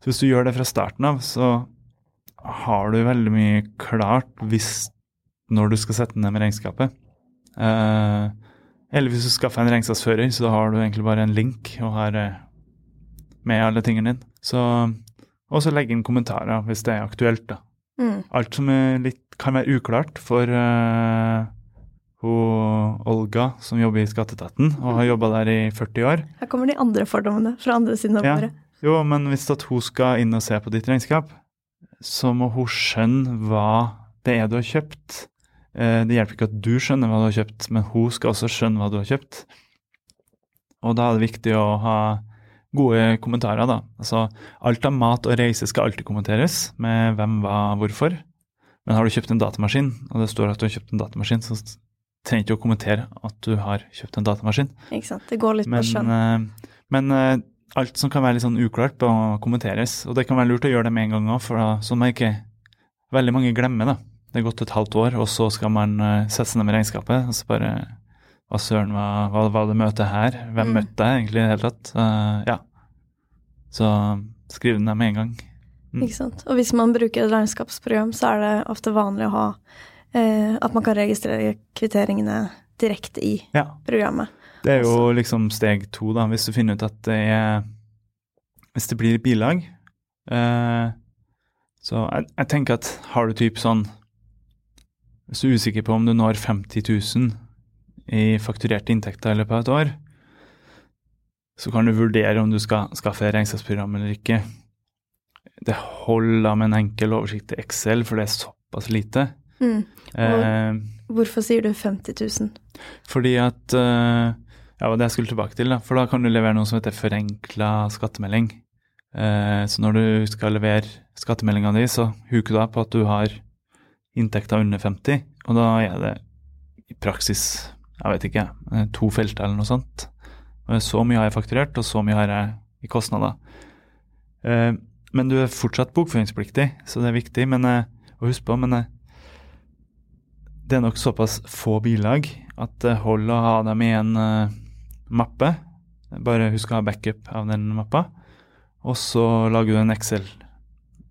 Så hvis du gjør det fra starten av, så har du veldig mye klart hvis, når du skal sette ned med regnskapet. Eh, eller hvis du skaffer en regnskapsfører, så har du egentlig bare en link og har eh, med alle tingene dine. Så, og så legge inn kommentarer hvis det er aktuelt. da. Mm. Alt som litt, kan være uklart for uh, hun Olga, som jobber i Skatteetaten og har jobba der i 40 år. Her kommer de andre fordommene fra andre siden av bordet. Ja. Jo, men hvis at hun skal inn og se på ditt regnskap, så må hun skjønne hva det er du har kjøpt. Uh, det hjelper ikke at du skjønner hva du har kjøpt, men hun skal også skjønne hva du har kjøpt. Og da er det viktig å ha gode kommentarer, da. Altså, alt av mat og reise skal alltid kommenteres med hvem, hva, hvorfor. Men har du kjøpt en datamaskin, og det står at du har kjøpt en datamaskin, så trenger du ikke å kommentere at du har kjøpt en datamaskin. Ikke sant. Det går litt men, på skjønn. Uh, men uh, alt som kan være litt sånn uklart, bør kommenteres. Og det kan være lurt å gjøre det med en gang òg, for da, sånn man ikke veldig mange glemmer. da. Det er gått et halvt år, og så skal man uh, sette seg ned med regnskapet. og så bare hva søren var, hva var det møtet her? Hvem mm. møtte jeg egentlig i det hele tatt? Uh, ja. Så skriv den der med en gang. Mm. Ikke sant. Og hvis man bruker et regnskapsprogram, så er det ofte vanlig å ha eh, at man kan registrere kvitteringene direkte i ja. programmet. Det er jo Også. liksom steg to, da, hvis du finner ut at det er Hvis det blir bilag. Eh, så jeg, jeg, tenker at har du typ sånn Hvis du er usikker på om du når 50 000 i fakturerte inntekter i løpet av et år, så kan du vurdere om du skal skaffe regnskapsprogram eller ikke. Det holder med en enkel oversikt til Excel, for det er såpass lite. Mm. Eh, hvorfor sier du 50 000? Fordi at eh, Ja, det jeg skulle tilbake til, da. For da kan du levere noe som heter forenkla skattemelding. Eh, så når du skal levere skattemeldinga di, så huker du deg på at du har inntekter under 50, og da er det i praksis jeg vet ikke, eh, to felter eller noe sånt. Så mye har jeg fakturert, og så mye har jeg i kostnader. Eh, men du er fortsatt bokføringspliktig, så det er viktig eh, å huske på. Men det er nok såpass få bilag at det holder å ha dem i en mappe. Bare husk å ha backup av den mappa. Og så lager du en Excel,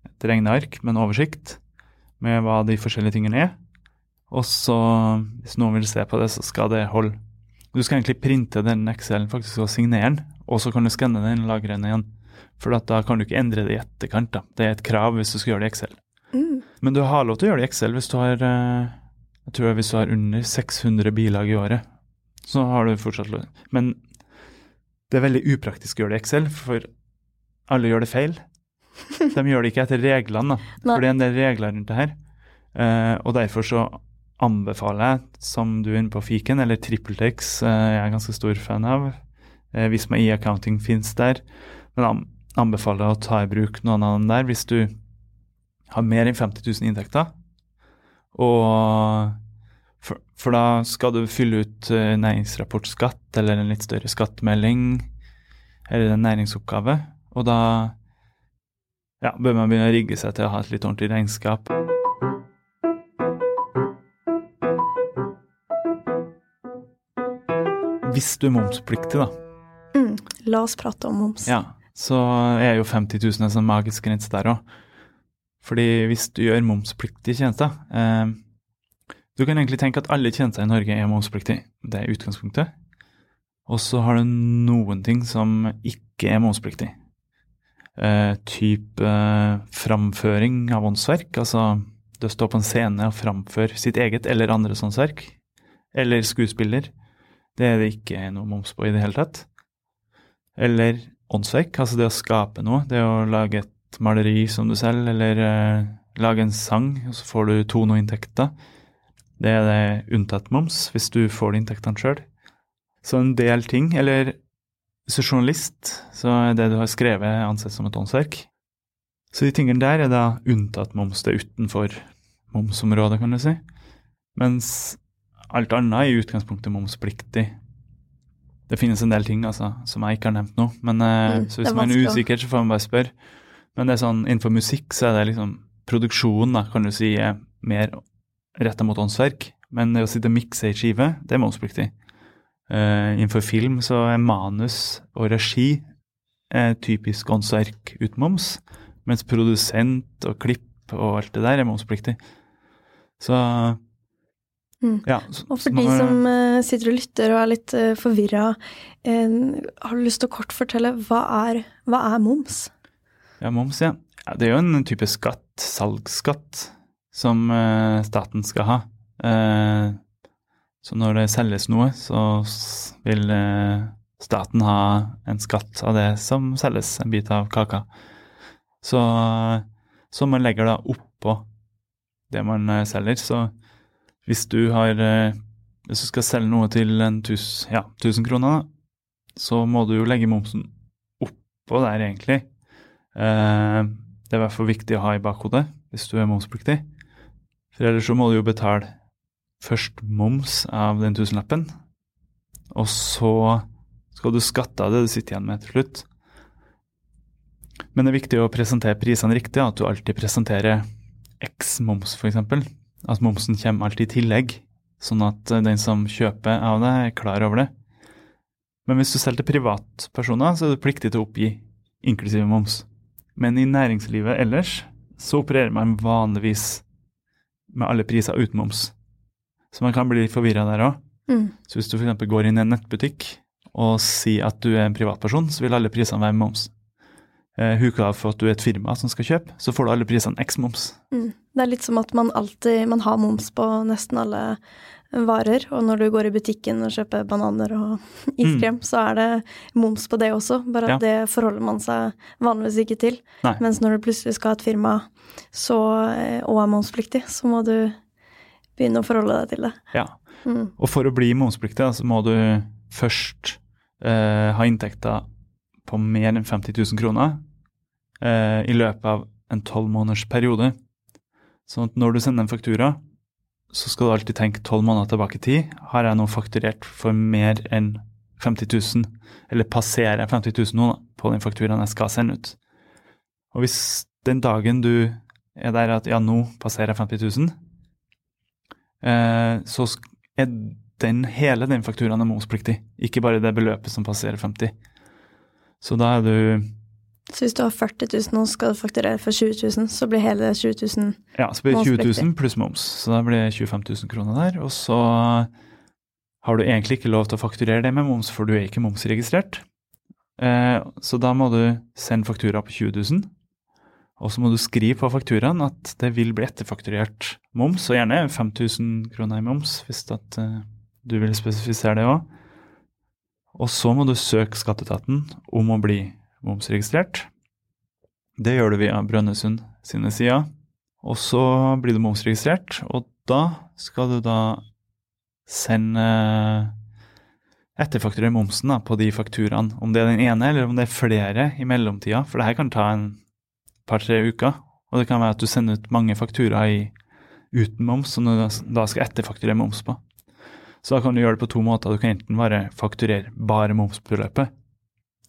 et regneark med en oversikt med hva de forskjellige tingene er. Og så, hvis noen vil se på det, så skal det holde. Du skal egentlig printe den Excel-en faktisk og signere den, og så kan du skanne den og lagre den igjen. For da kan du ikke endre det i etterkant. da. Det er et krav hvis du skal gjøre det i Excel. Mm. Men du har lov til å gjøre det i Excel hvis du har eh, jeg tror hvis du har under 600 bilag i året. Så har du fortsatt lov. Men det er veldig upraktisk å gjøre det i Excel, for alle gjør det feil. De gjør det ikke etter reglene, da. for det er en del regler rundt det her. Uh, og derfor så anbefaler jeg, som du er inne på fiken, eller TrippelTex, uh, jeg er ganske stor fan av. Uh, hvis med e-accounting finnes der. Men anbefaler å ta i bruk noen av dem der hvis du har mer enn 50 000 inntekter. Og for, for, da skal du fylle ut næringsrapportskatt eller en litt større skattemelding eller en næringsoppgave. Og da ja, bør man begynne å rigge seg til å ha et litt ordentlig regnskap. Hvis du er momspliktig, da. Mm, la oss prate om moms. Ja, så er jo 50 000 en sånn magisk grense der òg. Fordi hvis du gjør momspliktige tjenester eh, Du kan egentlig tenke at alle tjenester i Norge er momspliktige. Det er utgangspunktet. Og så har du noen ting som ikke er momspliktig. Eh, type eh, framføring av åndsverk. Altså det å stå på en scene og framføre sitt eget eller andres åndsverk. Eller skuespiller Det er det ikke noe moms på i det hele tatt. Eller åndsverk, altså det å skape noe. Det å lage et maleri som du selv, eller eh, lage en sang, og så får du tonoinntekter. Det er det unntatt moms, hvis du får de inntektene sjøl. Så en del ting, eller hvis journalist, så er det du har skrevet, ansett som et åndsverk. Så de tingene der er da unntatt moms. Det er utenfor momsområdet, kan du si. Mens alt annet er i utgangspunktet momspliktig. Det finnes en del ting altså, som jeg ikke har nevnt nå. Men, eh, Mm, så hvis man er usikker, så får man bare spørre. Men det er sånn, innenfor musikk så er det liksom Produksjonen da, kan du si er mer retta mot åndsverk. Men det å sitte og mikse ei skive, det er momspliktig. Eh, innenfor film så er manus og regi eh, typisk åndsverk uten moms. Mens produsent og klipp og alt det der er momspliktig. Så Mm. ja. så- Og for de man- som eh, sitter og lytter og er litt uh, forvirra, har du lyst til å kort fortelle hva er, hva er moms? Ja, moms, ja. ja. Det er jo en type skatt, salgsskatt, som staten skal ha. Eh, så når det selges noe, så vil eh, staten ha en skatt av det som selges, en bit av kaka. Så, så man legger da oppå det man eh, selger. Så hvis du har eh, Hvis du skal selge noe til en tus, ja, 1000 kroner, så må du jo legge momsen oppå der, egentlig. Det er i hvert fall viktig å ha i bakhodet hvis du er momspliktig. For ellers så må du jo betale først moms av den tusenlappen, og så skal du skatte av det du sitter igjen med til slutt. Men det er viktig å presentere prisene riktig, at du alltid presenterer X moms, f.eks. At momsen kommer alltid i tillegg, sånn at den som kjøper av det, er klar over det. Men hvis du selger til privatpersoner, så er du pliktig til å oppgi inklusive moms. Men i næringslivet ellers så opererer man vanligvis med alle priser uten moms. Så man kan bli forvirra der òg. Mm. Så hvis du f.eks. går inn i en nettbutikk og sier at du er en privatperson, så vil alle prisene være moms. Eh, Huka av for at du er et firma som skal kjøpe, så får du alle prisene x moms. Mm. Det er litt som at man alltid man har moms på nesten alle varer, og når du går i butikken og kjøper bananer og iskrem, så er det moms på det også, bare at Mm. Ja. det forholder man seg vanligvis ikke til. Nei. Mens når du plutselig skal ha et firma så, eh, og er momspliktig, så må du begynne å forholde deg til det. Ja. Mm. Og for å bli momspliktig, så må du først eh, ha inntekter på mer enn 50 000 kroner eh, i løpet av en tolv måneders periode. Sånn at når du sender en faktura, så skal du alltid tenke tolv måneder tilbake i tid. Har jeg nå fakturert for mer enn 50 000, eller passerer jeg 50 000 nå da, på den fakturaen jeg skal sende ut? Og hvis den dagen du er der at ja, nå passerer jeg 50 000, eh, så er den, hele den fakturaen er momspliktig, ikke bare det beløpet som passerer 50. Så da er du Så hvis du har 40 000 og skal fakturere for 20 000, så blir hele 20 000 Ja, så blir det 20 000 pluss moms, så da blir det 25 000 kroner der. Og så har du egentlig ikke lov til å fakturere det med moms, for du er ikke momsregistrert. Eh, så da må du sende faktura på 20 000, og så må du skrive på fakturaen at det vil bli etterfakturert moms, og gjerne 5000 kroner i moms, hvis at, eh, du vil spesifisere det òg. Og så må du søke skatteetaten om å bli momsregistrert. Det gjør du via Brønnøysund sine sider. Og så blir du momsregistrert, og da skal du da sende etterfakturere momsen da, på de fakturaene. Om det er den ene, eller om det er flere i mellomtida. For det her kan ta en par-tre uker. Og det kan være at du sender ut mange fakturaer uten moms, som du da- skal etterfakturere moms på. Så da kan du gjøre det på to måter. Du kan enten bare fakturere bare momsbeløpet,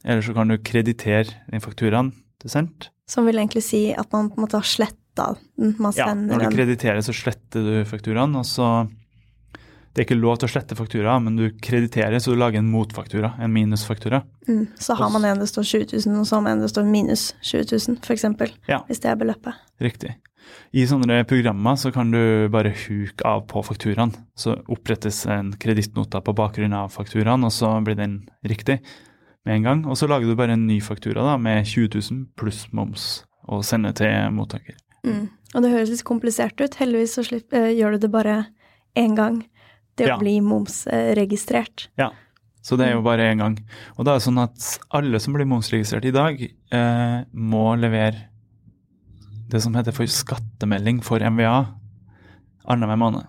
eller så kan du kreditere den fakturaen du sendte. Som vil egentlig si at man på en måte har sletta den. Man Ja, når du krediterer, så sletter du fakturaen, og så Det er ikke lov til å slette faktura, men du krediterer, så du lager en motfaktura, en minusfaktura. Mm. Så har man en det står 20 000, og så har man en det står minus 20 000, for eksempel. Ja. Hvis det er beløpet. Riktig. I sånne programmer så kan du bare huke av på fakturaen. Så opprettes en kredittnota på bakgrunn av fakturaen, og så blir den riktig med en gang. Og så lager du bare en ny faktura da, med 20 000 pluss moms, og sender til mottaker. Mm. Og det høres litt komplisert ut. Heldigvis så slipper, eh, gjør du det bare én gang det å Ja. bli momsregistrert. Ja. Så det er jo bare én gang. Og da er det sånn at alle som blir momsregistrert i dag, eh, må levere det som heter for skattemelding for MVA annenhver måned.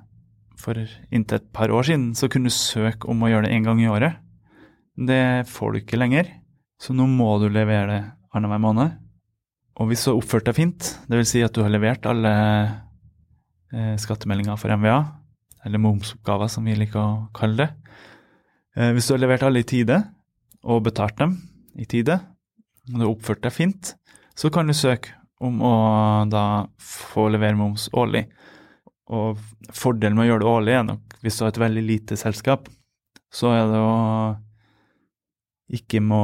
For inntil et par år siden så kunne du søke om å gjøre det én gang i året. Det får du ikke lenger, så nå må du levere det annenhver måned. Og hvis du har oppført deg fint, dvs. Si at du har levert alle eh, skattemeldinger for MVA, eller momsoppgaver som vi liker å kalle det, Eh, Hvis du har levert alle i tide, og betalt dem i tide, og du har oppført deg fint, så kan du søke om å da få levere moms årlig. Og fordelen med å gjøre det årlig er nok hvis du har et veldig lite selskap, så er det å ikke må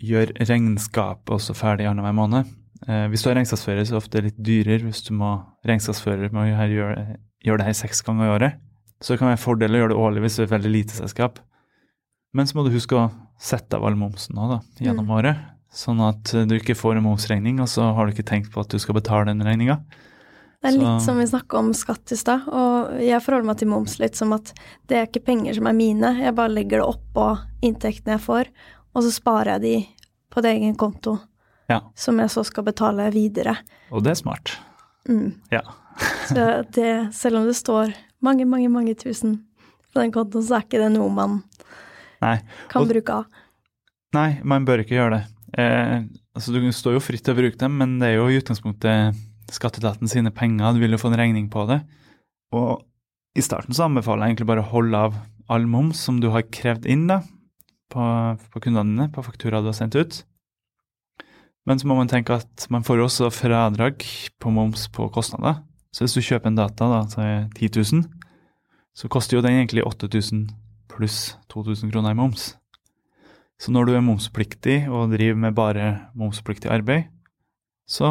gjøre regnskapet også ferdig annenhver måned. Eh, hvis du har regnskapsfører, så er det ofte litt dyrere hvis du må regnskapsfører med å gjøre, gjøre, det her seks ganger i året. Så det kan være en fordel å gjøre det årlig hvis det er veldig lite selskap. Men så må du huske å sette av all momsen nå, da, gjennom året. Sånn at du ikke får en momsregning, og så har du ikke tenkt på at du skal betale den regninga. Det er litt som vi snakka om skatt i stad, og jeg forholder meg til moms litt som at det er ikke penger som er mine, jeg bare legger det oppå inntektene jeg får, og så sparer jeg de på det egen konto, Ja. som jeg så skal betale videre. Og det er smart. Mm. Ja. Så det, selv om det står mange, mange, mange tusen på den kontoen, så er ikke det noe man Nei. kan Og- bruke av. Nei, man bør ikke gjøre det. Eh, altså Du står jo fritt til å bruke dem, men det er jo i utgangspunktet skatteetaten sine penger. Du vil jo få en regning på det. Og i starten så anbefaler jeg egentlig bare å holde av all moms som du har krevd inn da, på, på kundene dine, på fakturaer du har sendt ut. Men så må man tenke at man får også fradrag på moms på kostnader. Så hvis du kjøper en data da, til 10 000, så koster jo den egentlig 8000 pluss 2000 kroner i moms. Så når du er momspliktig og driver med bare momspliktig arbeid, så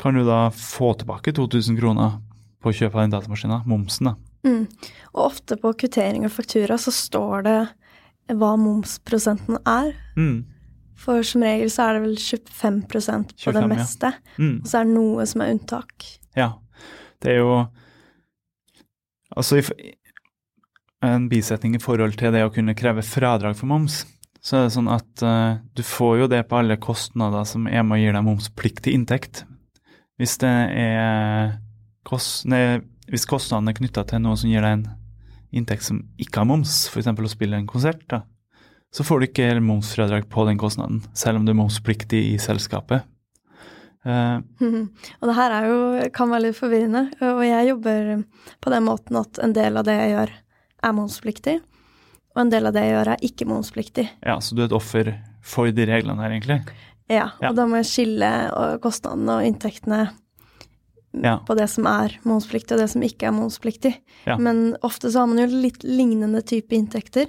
kan du da få tilbake 2000 kroner på kjøp av den datamaskinen, momsen da. Mm. Og ofte på kvittering og faktura så står det hva momsprosenten er. Mm. For som regel så er det vel 25 på 25, det ja. meste. Mm. Og så er det noe som er unntak. Ja. Det er jo Altså i, en bisetning i forhold til det å kunne kreve fradrag for moms, så er det sånn at uh, du får jo det på alle kostnader som er med å gi deg momspliktig inntekt. Hvis det er kost, nei, hvis kostnadene er knytta til noe som gir deg en inntekt som ikke har moms, f.eks. å spille en konsert, da, så får du ikke momsfradrag på den kostnaden, selv om du er momspliktig i selskapet. Eh, Og det her er jo, kan være litt forvirrende. Og jeg jobber på den måten at en del av det jeg gjør, er momspliktig. Og en del av det jeg gjør, er ikke momspliktig. Ja, så du er et offer for de reglene her, egentlig? Ja, Ja. og da må jeg skille kostnadene og inntektene Ja. på det som er momspliktig, og det som ikke er momspliktig. Ja. Men ofte så har man jo litt lignende type inntekter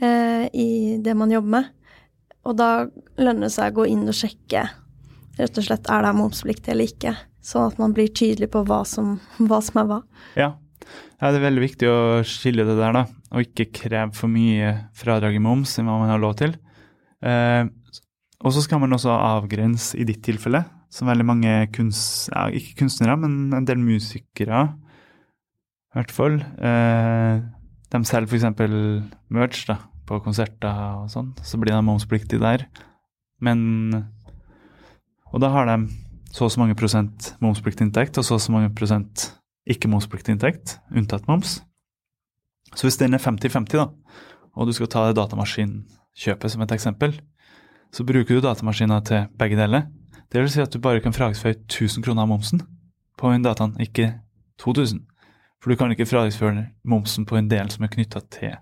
eh, i det man jobber med. Og da lønner det seg å gå inn og sjekke rett og slett er det momspliktig eller ikke. Sånn at man blir tydelig på hva som, hva som er hva. Ja. ja, det er veldig viktig å skille det der, da. Og ikke kreve for mye fradrag i moms enn hva man har lov til. Eh, og så skal man også avgrense, i ditt tilfelle, som veldig mange kunst, ja, ikke kunstnere, men en del musikere, i hvert fall. Eh, de selger f.eks. merch da, på konserter og sånn, så blir de momspliktige der. Men Og da har de så og så mange prosent momspliktig inntekt, og så og så mange prosent ikke-momspliktig inntekt, unntatt moms. Så hvis den er 50-50, da, og du skal ta det datamaskinkjøpet som et eksempel, så bruker du datamaskinen til begge deler. Det vil si at du bare kan fragsføre 1000 kroner av momsen på en dataen, ikke 2000. For du kan ikke fragsføre momsen på en del som er knytta til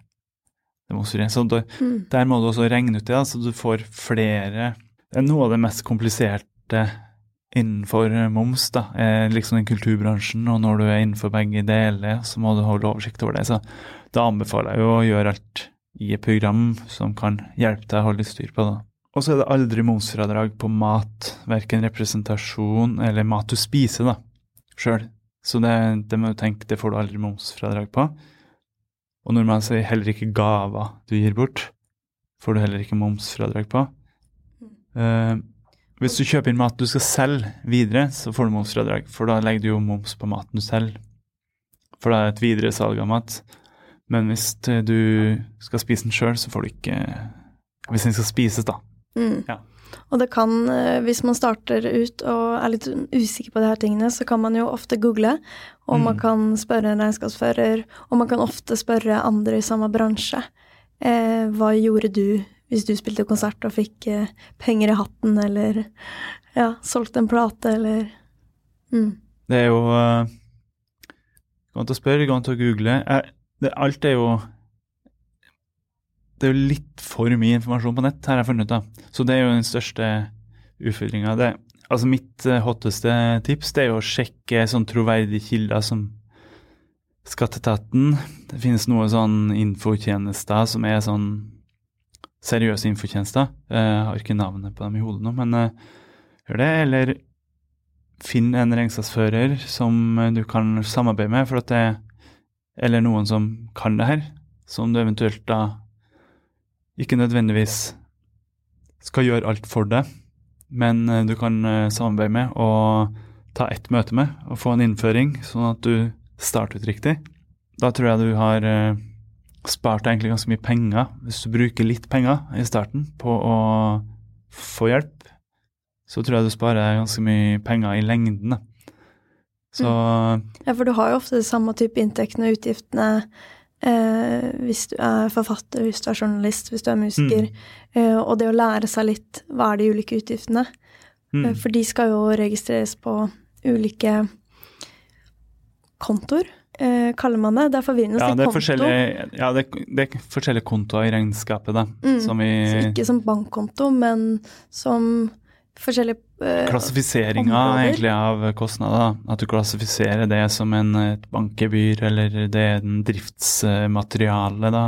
det momsfrie. Så det, Mm. der må du også regne ut det, så du får flere Det er noe av det mest kompliserte innenfor moms, da, er liksom den kulturbransjen, og når du er innenfor begge deler, så må du holde oversikt over det. Så da anbefaler jeg jo å gjøre alt i et program som kan hjelpe deg å holde styr på det. Og så er det aldri momsfradrag på mat, verken representasjon eller mat du spiser, da, sjøl. Så det, det må du tenke, det får du aldri momsfradrag på. Og normalt så er det heller ikke gaver du gir bort, får du heller ikke momsfradrag på. Uh, hvis du kjøper inn mat du skal selge videre, så får du momsfradrag, for da legger du jo moms på maten du selger. for det er et videre salg av mat. Men hvis du skal spise den sjøl, så får du ikke Hvis den skal spises, da. Mm. Ja. Og det kan, eh, hvis man starter ut og er litt usikker på de her tingene, så kan man jo ofte google, og man Mm. kan spørre en regnskapsfører, og man kan ofte spørre andre i samme bransje. Eh, hva gjorde du hvis du spilte konsert og fikk eh, penger i hatten, eller ja, solgte en plate, eller mm. Det er jo uh, Gå an til å spørre, gå an til å google. Eh, det, alt er jo Det er jo litt for mye informasjon på nett, har jeg funnet ut. Så det er jo den største utfordringa. Altså mitt eh, hotteste tips det er jo å sjekke sånn troverdige kilder som Skatteetaten. Det finnes noen sånn infotjenester som er sånn seriøse infotjenester. Jeg har ikke navnet på dem i hodet nå, men eh, gjør det. Eller finn en regnskapsfører som eh, du kan samarbeide med, for at det eller noen som kan det her, som du eventuelt da ikke nødvendigvis skal gjøre alt for deg, men eh, du kan eh, samarbeide med og ta ett møte med og få en innføring, sånn at du starter ut riktig. Da tror jeg du har eh, spart deg egentlig ganske mye penger, hvis du bruker litt penger i starten på å få hjelp så tror jeg du sparer deg ganske mye penger i lengden. Så, mm. Ja, for du har jo ofte de samme type inntektene og utgiftene eh, hvis du er forfatter, hvis du er journalist, hvis du er musiker. Eh, og det å lære seg litt hva er de ulike utgiftene. mm, Eh, For de skal jo registreres på ulike kontoer, eh, kaller man det. Det er forvirrende å ja, si det konto. ja, det, det er forskjellige kontoer i regnskapet, da. Mm, Som i Så ikke som bankkonto, men som forskjellige uh, Klassifiseringa områder. egentlig av kostnader. At du klassifiserer det som en, et bankgebyr, eller det er en driftsmateriale. da.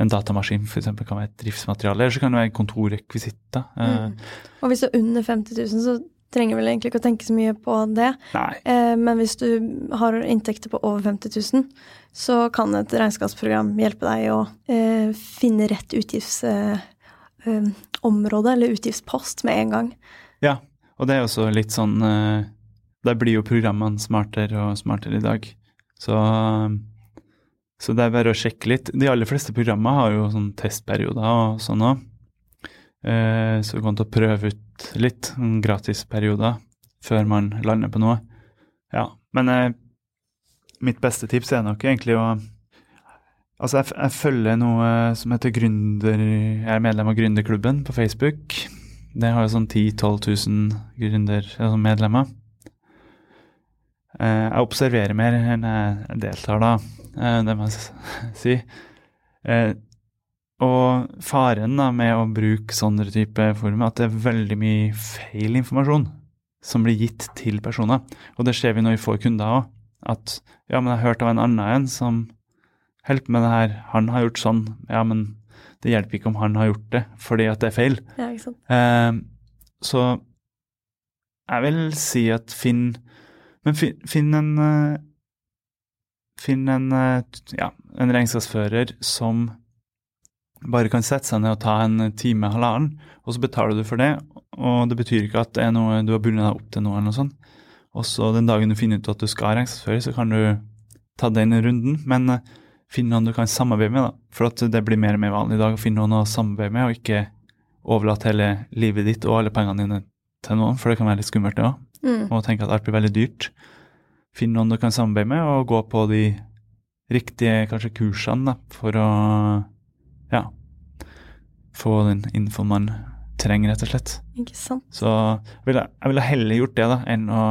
En datamaskin for eksempel, kan være et driftsmateriale, eller så kan det være kontorrekvisitter. Eh, Mm. Og hvis du er under 50 000, så trenger vel egentlig ikke å tenke så mye på det. Eh, men hvis du har inntekter på over 50 000, så kan et regnskapsprogram hjelpe deg å eh, finne rett utgiftsområde, eh, område, eller utgiftspost, med en gang. Ja, og det er også litt sånn eh, Der blir jo programmene smartere og smartere i dag. Så, så det er bare å sjekke litt. De aller fleste programmer har jo sånn testperioder og sånn òg. Eh, så det går an å prøve ut litt, sånn gratisperioder, før man lander på noe. Ja, men eh, mitt beste tips er nok egentlig å Altså, jeg, jeg følger noe som heter Gründer Jeg er medlem av Gründerklubben på Facebook. Det har jo sånn 10 000-12 000 gründermedlemmer. altså. Eh, jeg observerer mer enn jeg deltar, da. Eh, det må jeg si. Eh, og faren da med å bruke sånne type forum, at det er veldig mye feil informasjon som blir gitt til personer. Og det ser vi når vi får kunder òg. At ja, men jeg har hørt av en annen en som på med det her, han har gjort sånn. Ja, men det hjelper ikke om han har gjort det, fordi at det er feil. Ja, ikke sant? Eh, så jeg vil si at finn Men finn, finn en eh, Finn en, eh, ja, en regnskapsfører som bare kan sette seg ned og ta en time, halvannen, og så betaler du for det. Og det betyr ikke at det er noe du har bundet deg opp til noe eller noe sånt. Og så den dagen du finner ut at du skal ha regnskapsfører, så kan du ta den runden. Men finn noen du kan samarbeide med, da. For at det blir mer og mer vanlig i dag å finne noen å samarbeide med, og ikke overlate hele livet ditt og alle pengene dine til noen, for det kan være litt skummelt det òg. Mm. Og tenke at alt blir veldig dyrt. Finn noen du kan samarbeide med, og gå på de riktige kanskje kursene da, for å ja, få den infoen man trenger, rett og slett. Ikke sant? Så jeg ville, jeg ville heller gjort det da, enn å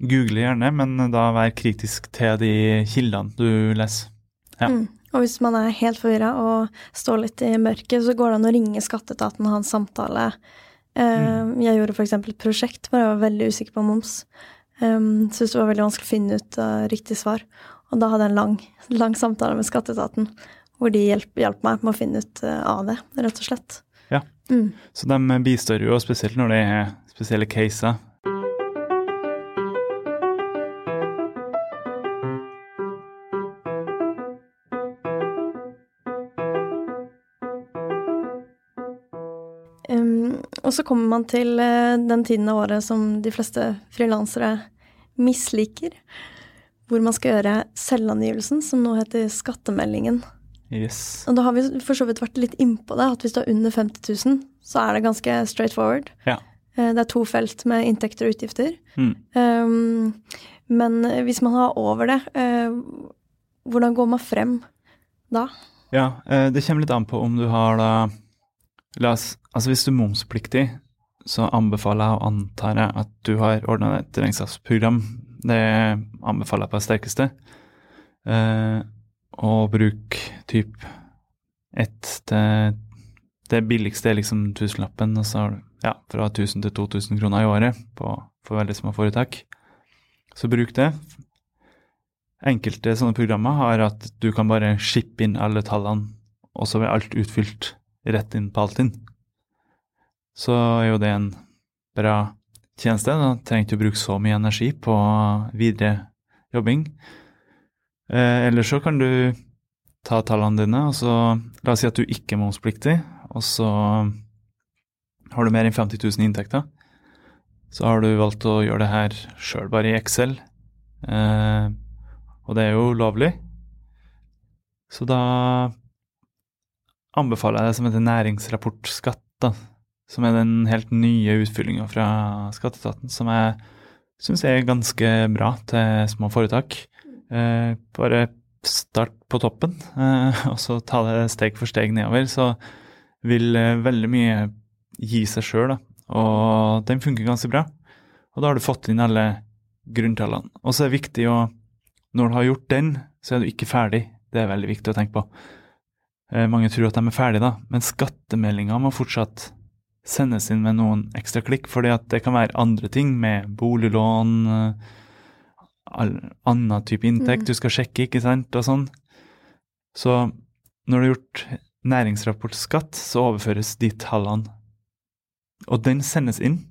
google gjerne, men da være kritisk til de kildene du leser. Ja. Mm. Og hvis man er helt forvirra og står litt i mørket, så går det an å ringe skatteetaten og ha en samtale. Eh, Mm. Jeg gjorde f.eks. et prosjekt hvor jeg var veldig usikker på moms. Um, Syntes det var veldig vanskelig å finne ut uh, riktig svar. Og da hadde jeg en lang, lang samtale med skatteetaten hvor de hjalp meg med å finne ut uh, av det, rett og slett. Ja. Mm. Så de bistår jo, spesielt når det er spesielle caser. Og så kommer man til eh, den tiden av året som de fleste frilansere misliker. hvor man skal gjøre selvangivelsen, som nå heter skattemeldingen. Yes. Og da har vi for så vidt vært litt innpå det, at hvis du har under 50 000, så er det ganske straight forward. Ja. Eh, Det er to felt med inntekter og utgifter. Mm. Um, men hvis man har over det, uh, hvordan går man frem da? Ja, det kommer litt an på om du har da La oss Altså hvis du er momspliktig, så anbefaler jeg og antar jeg at du har ordna et regnskapsprogram. Det anbefaler jeg på det sterkeste. Eh, og bruk typ ett til Det billigste er liksom tusenlappen, og så har du ja, fra 1000 til 2000 kroner i året på, for veldig små foretak. Så bruk det. Enkelte sånne programmer har at du kan bare shippe inn alle tallene, og så blir alt utfylt rett inn på Altinn. Så er jo det en bra tjeneste. Da trenger ikke bruke så mye energi på videre jobbing. Eh, eller så kan du ta tallene dine, og så La oss si at du ikke er momspliktig, og så har du mer enn 50 000 inntekter. Så har du valgt å gjøre det her sjøl, bare i Excel. Eh, og det er jo lovlig. Så da anbefaler jeg det som heter næringsrapport skatt, da. Som er den helt nye utfyllinga fra skatteetaten, som jeg syns er ganske bra til små foretak. Eh, bare start på toppen, eh, og så ta det steg for steg nedover. Så vil eh, veldig mye gi seg sjøl, da. Og den funker ganske bra. Og da har du fått inn alle grunntallene. Og så er det viktig å Når du har gjort den, så er du ikke ferdig. Det er veldig viktig å tenke på. Eh, mange tror at de er ferdige, da, men skattemeldinga må fortsatt sendes inn med noen ekstra klikk, fordi at det kan være andre ting med boliglån, eh, all, annen type inntekt Mm. du skal sjekke, ikke sant, og sånn. Så når du har gjort næringsrapport skatt, så overføres de tallene. Og den sendes inn,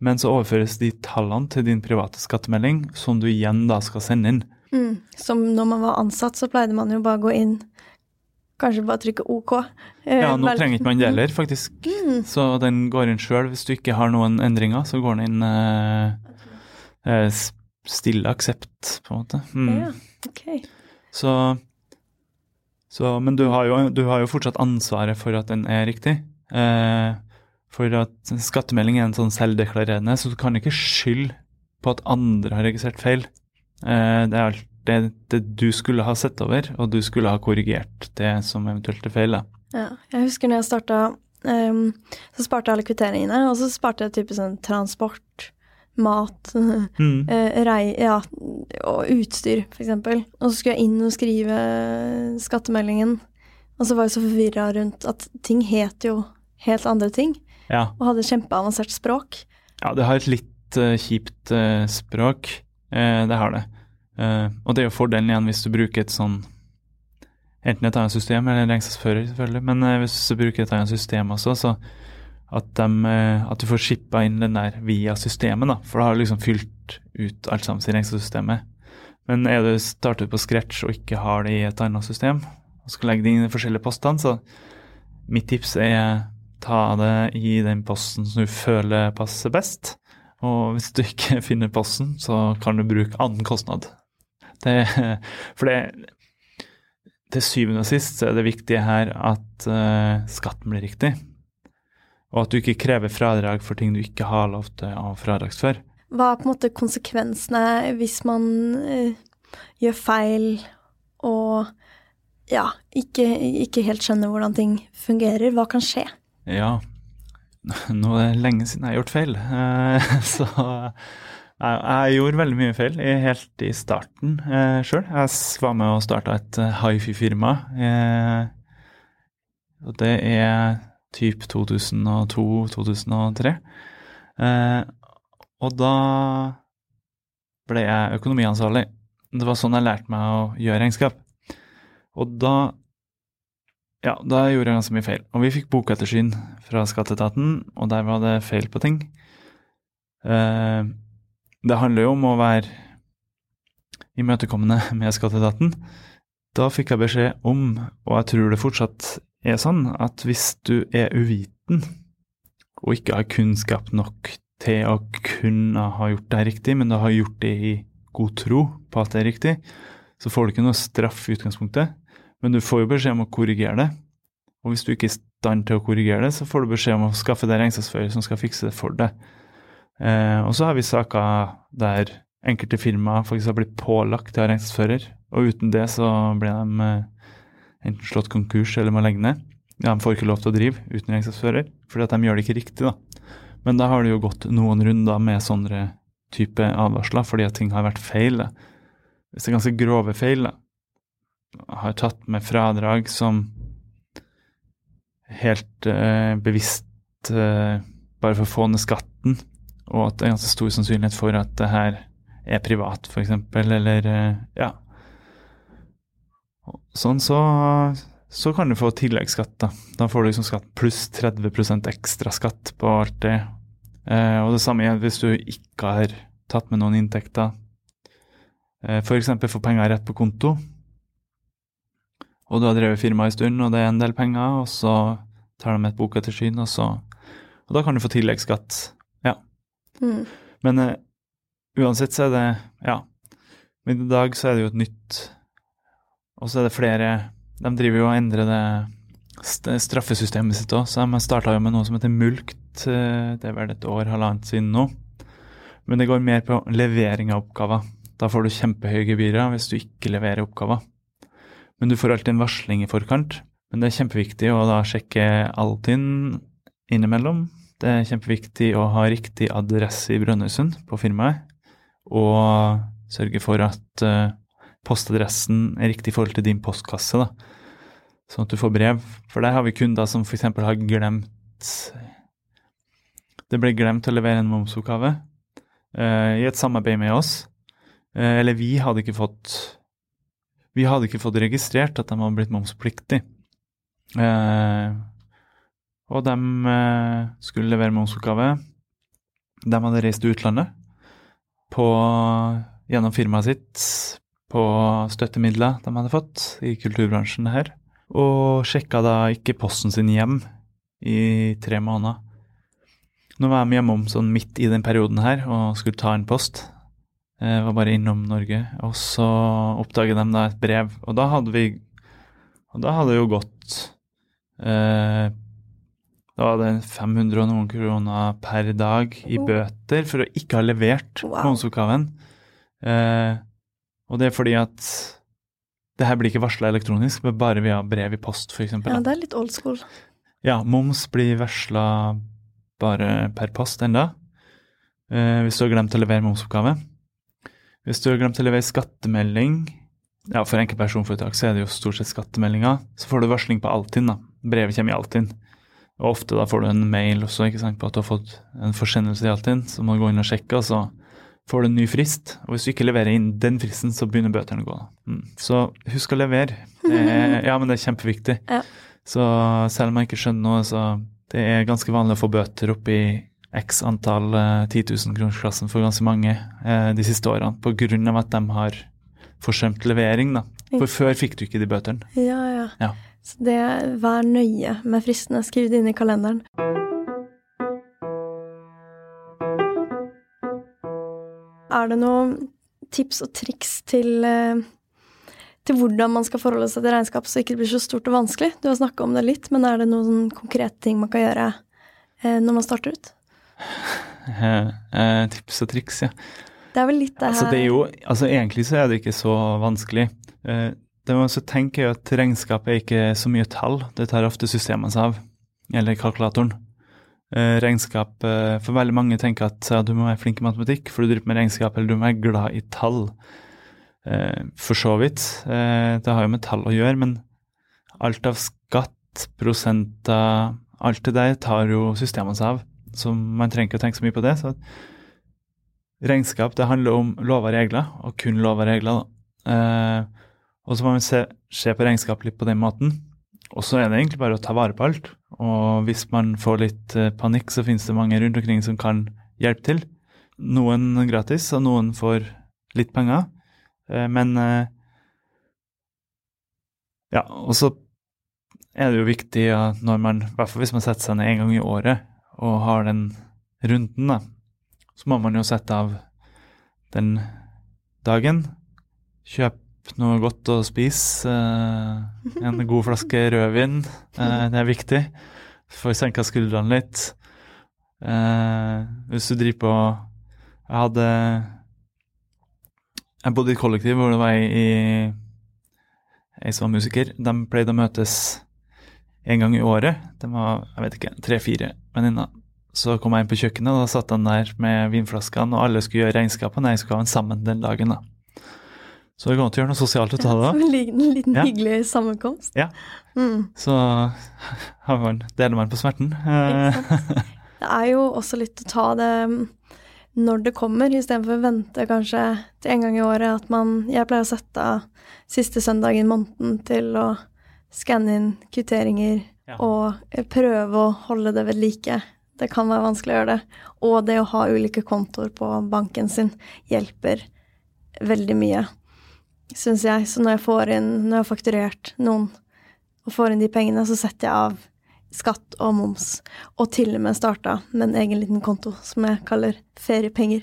men så overføres de tallene til din private skattemelding, som du igjen da skal sende inn. Mm. Som når man var ansatt, så pleide man jo bare å gå inn, kanskje bare trykke OK. Eh, Ja, nå vel- trenger ikke man det heller, faktisk. Mm. Så den går inn sjøl. Hvis du ikke har noen endringer, så går den inn eh, eh, stille aksept, på en måte. Mm. Ja, ok. Så, så Men du har, jo, du har jo fortsatt ansvaret for at den er riktig. Eh, for at skattemelding er en sånn selvdeklarerende, så du kan ikke skylde på at andre har registrert feil. Eh, det er alt det, det du skulle ha sett over, og du skulle ha korrigert det som eventuelt er feil. Ja, jeg husker når jeg starta, um, så sparte jeg alle kvitteringene, og så sparte jeg type sånn transport, mat, Mm. uh, rei, ja, og utstyr, eksempel. Og så skulle jeg inn og skrive skattemeldingen, og så var jeg så forvirra rundt at ting het jo helt andre ting, Ja. og hadde kjempeavansert språk. Ja, det har et litt uh, kjipt uh, språk. Det har det. Eh, og det er jo fordelen igjen hvis du bruker et sånn Enten et annet system eller en regnskapsfører, selvfølgelig. Men uh, hvis du bruker et annet system også, så at, de, uh, at du får shippa inn den der via systemet, da. For da har du liksom fylt ut alt sammen i regnskapssystemet. Men er du startet på scratch og ikke har det i et annet system, og skal legge det inn i de forskjellige postene, så mitt tips er ta det i den posten som du føler passer best. Og hvis du ikke finner posten, så kan du bruke annen kostnad. Det, for det til syvende og sist er det viktige her at uh, skatten blir riktig. Og at du ikke krever fradrag for ting du ikke har lov til å ha fradragsfør. Hva er på en måte konsekvensene hvis man uh, gjør feil og ja, ikke, ikke helt skjønner hvordan ting fungerer? Hva kan skje? Ja, nå er det lenge siden jeg har gjort feil. uh, Så jeg, jeg gjorde veldig mye feil helt i starten eh, sjøl. Jeg var med og starta et uh, hifi-firma. eh, og det er typ 2002-2003. Eh, og da ble jeg økonomiansvarlig. Det var sånn jeg lærte meg å gjøre regnskap. Og da ja, da gjorde jeg ganske mye feil. Og vi fikk bokettersyn fra skatteetaten, og der var det feil på ting. Eh, det handler jo om å være imøtekommende med skatteetaten. Da fikk jeg beskjed om, og jeg tror det fortsatt er sånn, at hvis du er uviten og ikke har kunnskap nok til å kunne ha gjort det riktig, men du har gjort det i god tro på at det er riktig, så får du ikke noe straff i utgangspunktet, men du får jo beskjed om å korrigere det. Og hvis du ikke er i stand til å korrigere det, så får du beskjed om å skaffe deg regnskapsfører som skal fikse det for deg. Eh, og så har vi saker der enkelte firmaer faktisk har blitt pålagt til å ha regnskapsfører, og uten det så blir de eh, enten slått konkurs eller må legge ned. Ja, de får ikke lov til å drive uten regnskapsfører, fordi at de gjør det ikke riktig, da. Men da har det jo gått noen runder med sånne type advarsler fordi at ting har vært feil. Da. Hvis det er ganske grove feil, da, har tatt med fradrag som helt eh, bevisst eh, bare for å få ned skatten, og at det er ganske stor sannsynlighet for at det her er privat, f.eks., eller eh, ja. Sånn så, så kan du få tilleggsskatt, da. Da får du liksom skatt pluss 30% ekstra skatt på alt det. Eh, og det samme igjen hvis du ikke har tatt med noen inntekter. Eh, F.eks. få penger rett på konto. Og du har drevet firma en stund, og det er en del penger, og så tar de et bokettersyn, og så Og da kan du få tilleggsskatt. Mm. Men uh, uansett så er det Ja. Men i dag så er det jo et nytt Og så er det flere De driver jo og endrer det straffesystemet sitt òg, så de starta jo med noe som heter mulkt. eh, Det er vel et år, halvannet siden nå. Men det går mer på levering av oppgaver. Da får du kjempehøye gebyrer hvis du ikke leverer oppgaver. Men du får alltid en varsling i forkant. Men det er kjempeviktig å da sjekke Altinn innimellom. Det er kjempeviktig å ha riktig adresse i Brønnøysund på firmaet. Og sørge for at eh, postadressen er riktig i forhold til din postkasse. da. Sånn at du får brev. For der har vi kunder som f.eks. har glemt Det ble glemt å levere en momsoppgave eh, i et samarbeid med oss. Eh, eller vi hadde ikke fått Vi hadde ikke fått registrert at de hadde blitt momspliktig. Eh, og de eh, skulle levere momsoppgave. De hadde reist til utlandet på, gjennom firmaet sitt på støttemidler de hadde fått i kulturbransjen her, og sjekka da ikke posten sin hjem i tre måneder. Nå var de hjemom sånn midt i den perioden her og skulle ta en post. Jeg var bare innom Norge, og så oppdaget de da et brev, og da hadde vi Og da hadde det jo gått eh, Da var det 500 og noen kroner per dag i bøter for å ikke ha levert Wow. Eh, og det er fordi at det her blir ikke varsla elektronisk, men bare via brev i post, f.eks. Ja, det er litt old school. Ja, moms blir varsla bare per post enda. Eh, hvis du har glemt å levere momsoppgave. Hvis du har glemt å levere skattemelding, ja, for enkeltpersonforetak så er det jo stort sett skattemeldinger, så får du varsling på Altinn, da. Brevet kommer i Altinn. Og ofte da får du en mail også ikke sant, på at du har fått en forsendelse i Altinn, så må du gå inn og sjekke, og så får du en ny frist. Og hvis du ikke leverer inn den fristen, så begynner bøtene å gå. Mm. Så husk å levere. Er, ja, men det er kjempeviktig. Ja. Så selv om jeg ikke skjønner noe, så det er ganske vanlig å få bøter opp i x antall eh, 10 000 kronersklassen for ganske mange eh, de siste årene, på grunn av at de har forsømt levering, da. For før fikk du ikke de bøtene. Ja, ja. Ja. Så det vær nøye med fristene. Skriv det inn i kalenderen. Er det noen tips og triks til, eh, til hvordan man skal forholde seg til regnskap så ikke det blir så stort og vanskelig? Du har snakka om det litt, men er det noen sånn konkrete ting man kan gjøre eh, når man starter ut? Eh, tips og triks, ja. Det er vel litt det her Altså, det jo, altså Egentlig så er det ikke så vanskelig. Eh, man også tenker er at Regnskap er ikke så mye tall, det tar ofte systemene seg av, eller kalkulatoren. Eh, regnskap eh, For veldig mange tenker at ja, du må være flink i matematikk for du driver med regnskap, eller du må være glad i tall. Eh, for så vidt. Eh, det har jo med tall å gjøre, men alt av skatt, prosenter, alt det der tar jo systemene seg av. Så man trenger ikke å tenke så mye på det. så Regnskap det handler om lover og regler, og kun lover og regler. da. Og så må vi se, se på regnskap litt på den måten. Og så er det egentlig bare å ta vare på alt. Og hvis man får litt eh, panikk, så finnes det mange rundt omkring som kan hjelpe til. Noen gratis, og noen får litt penger. Eh, men eh, Ja, og så er det jo viktig når man, i hvert fall hvis man setter seg ned en gang i året og har den runden, da, så må man jo sette av den, dagen. Noe godt å spise. Eh, en god flaske rødvin. Eh, det er viktig. Får senka skuldrene litt. Eh, hvis du driver på Jeg hadde Jeg bodde i et kollektiv hvor det var ei, ei, som var musiker. De pleide å møtes en gang i året. De var jeg vet ikke, tre-fire venninner. Så kom jeg inn på kjøkkenet, og da satt han der med vinflaskene, og alle skulle gjøre regnskapene. jeg skulle ha en sammen den dagen. da. Så det går an å gjøre noe sosialt ut av det en liten, en liten Ja. hyggelig sammenkomst. Ja. Mm. Så har man, deler man på smerten. Eh, Det er jo også litt å ta det mm, når det kommer, istedenfor å vente kanskje til en gang i året at man Jeg pleier å sette av siste søndag i måneden til å skanne inn kvitteringer Ja. og prøve å holde det ved like. Det kan være vanskelig å gjøre det. Og det å ha ulike kontoer på banken sin hjelper veldig mye, syns jeg. Så når jeg får inn Når jeg har fakturert noen og får inn de pengene, så setter jeg av skatt og moms, og til og med starta med en egen liten konto som jeg kaller feriepenger.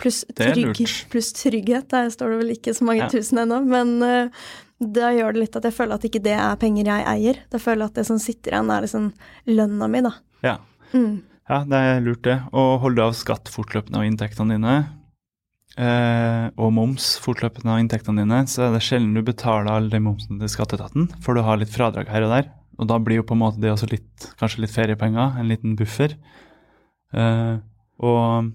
Pluss trygg, lurt. trygghet. Der står det vel ikke så mange Ja. tusen ennå, men uh, da gjør det litt at jeg føler at ikke det er penger jeg eier. Da føler jeg at det som sitter igjen, er liksom lønna mi, da. ja. Mm. ja, det er lurt, det. Å holde av skatt fortløpende av inntektene dine. Eh, og moms fortløpende av inntektene dine, så er det sjelden du betaler all den momsen til skatteetaten, for du har litt fradrag her og der. Og da blir jo på en måte det også litt, kanskje litt feriepenger, en liten buffer. Eh, og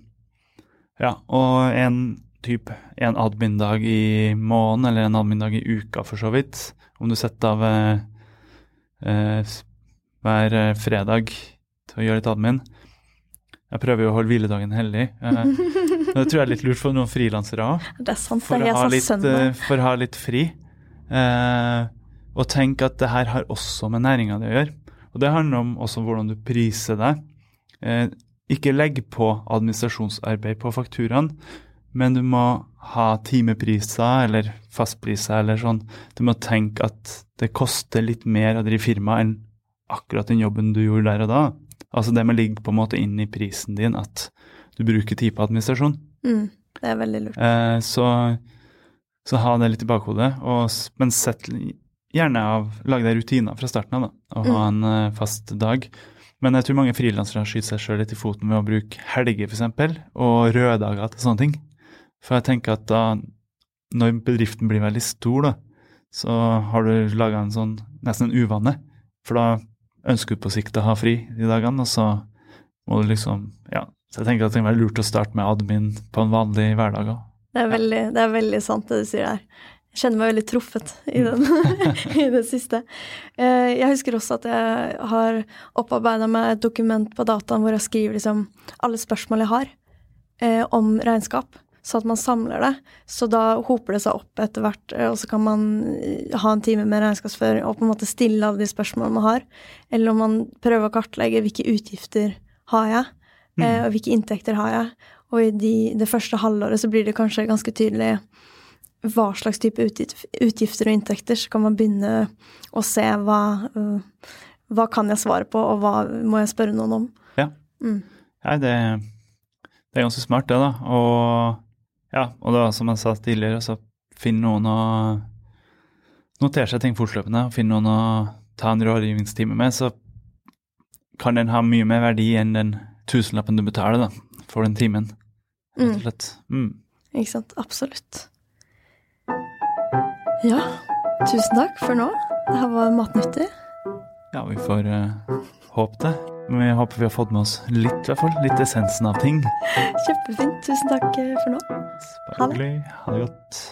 ja, og en type en admin-dag i måneden, eller en admin-dag i uka for så vidt. Om du setter av eh, hver fredag til å gjøre litt admin. Jeg prøver jo å holde hviledagen hellig. Eh, men det tror jeg er litt lurt for noen frilansere òg for, eh, for å ha litt fri. Eh, og tenk at det her har også med næringa di å gjøre. Og det handler om også hvordan du priser deg. Eh, ikke legg på administrasjonsarbeid på fakturaen, men du må ha timepriser eller fastpriser eller sånn. Du må tenke at det koster litt mer å drive firma enn akkurat den jobben du gjorde der og da. Altså det må ligge på en måte inn i prisen din at du bruker tid på administrasjon. Mm, det er veldig lurt. Eh, så, så ha det litt i bakhodet, og, men sett gjerne av Lag deg rutiner fra starten av, da, og ha en eh, fast dag. Men jeg tror mange frilansere skyter seg sjøl litt i foten med å bruke helger, f.eks., og røde dager til sånne ting. For jeg tenker at da, når bedriften blir veldig stor, da, så har du laga en sånn nesten en uvane. For da ønsker du på sikt å ha fri de dagene, og så må du liksom Ja. Så jeg tenker at det kan være lurt å starte med admin på en vanlig hverdag òg. Det det er veldig sant det du sier der. Jeg kjenner meg veldig truffet i, den, i det siste. Eh, Jeg husker også at jeg har opparbeida meg et dokument på dataen hvor jeg skriver liksom alle spørsmål jeg har eh, om regnskap, så at man samler det. Så da hoper det seg opp etter hvert, eh, og så kan man ha en time med regnskapsføring og på en måte stille alle de spørsmålene man har. Eller om man prøver å kartlegge hvilke utgifter har jeg, eh, og hvilke inntekter har jeg. Og i de, det første halvåret så blir det kanskje ganske tydelig hva slags type utgifter og inntekter, så kan man begynne å se hva, øh, hva kan jeg svare på, og hva må jeg spørre noen om. Ja. Mm. Nei, det, det er ganske smart, det, da. Og ja, og da, som jeg sa tidligere, så finn noen å notere seg ting fortløpende, og finn noen å ta en rådgivningstime med, så kan den ha mye mer verdi enn den tusenlappen du betaler da, for den timen. Rett og slett. Mm. Ikke sant? Absolutt. Ja, tusen takk for nå. Det her var matnyttig. Ja, vi får uh, håpe det. Men vi håper vi har fått med oss litt, i hvert fall. Litt essensen av ting. Kjempefint. Tusen takk eh, for nå. Ha det. Ha det godt.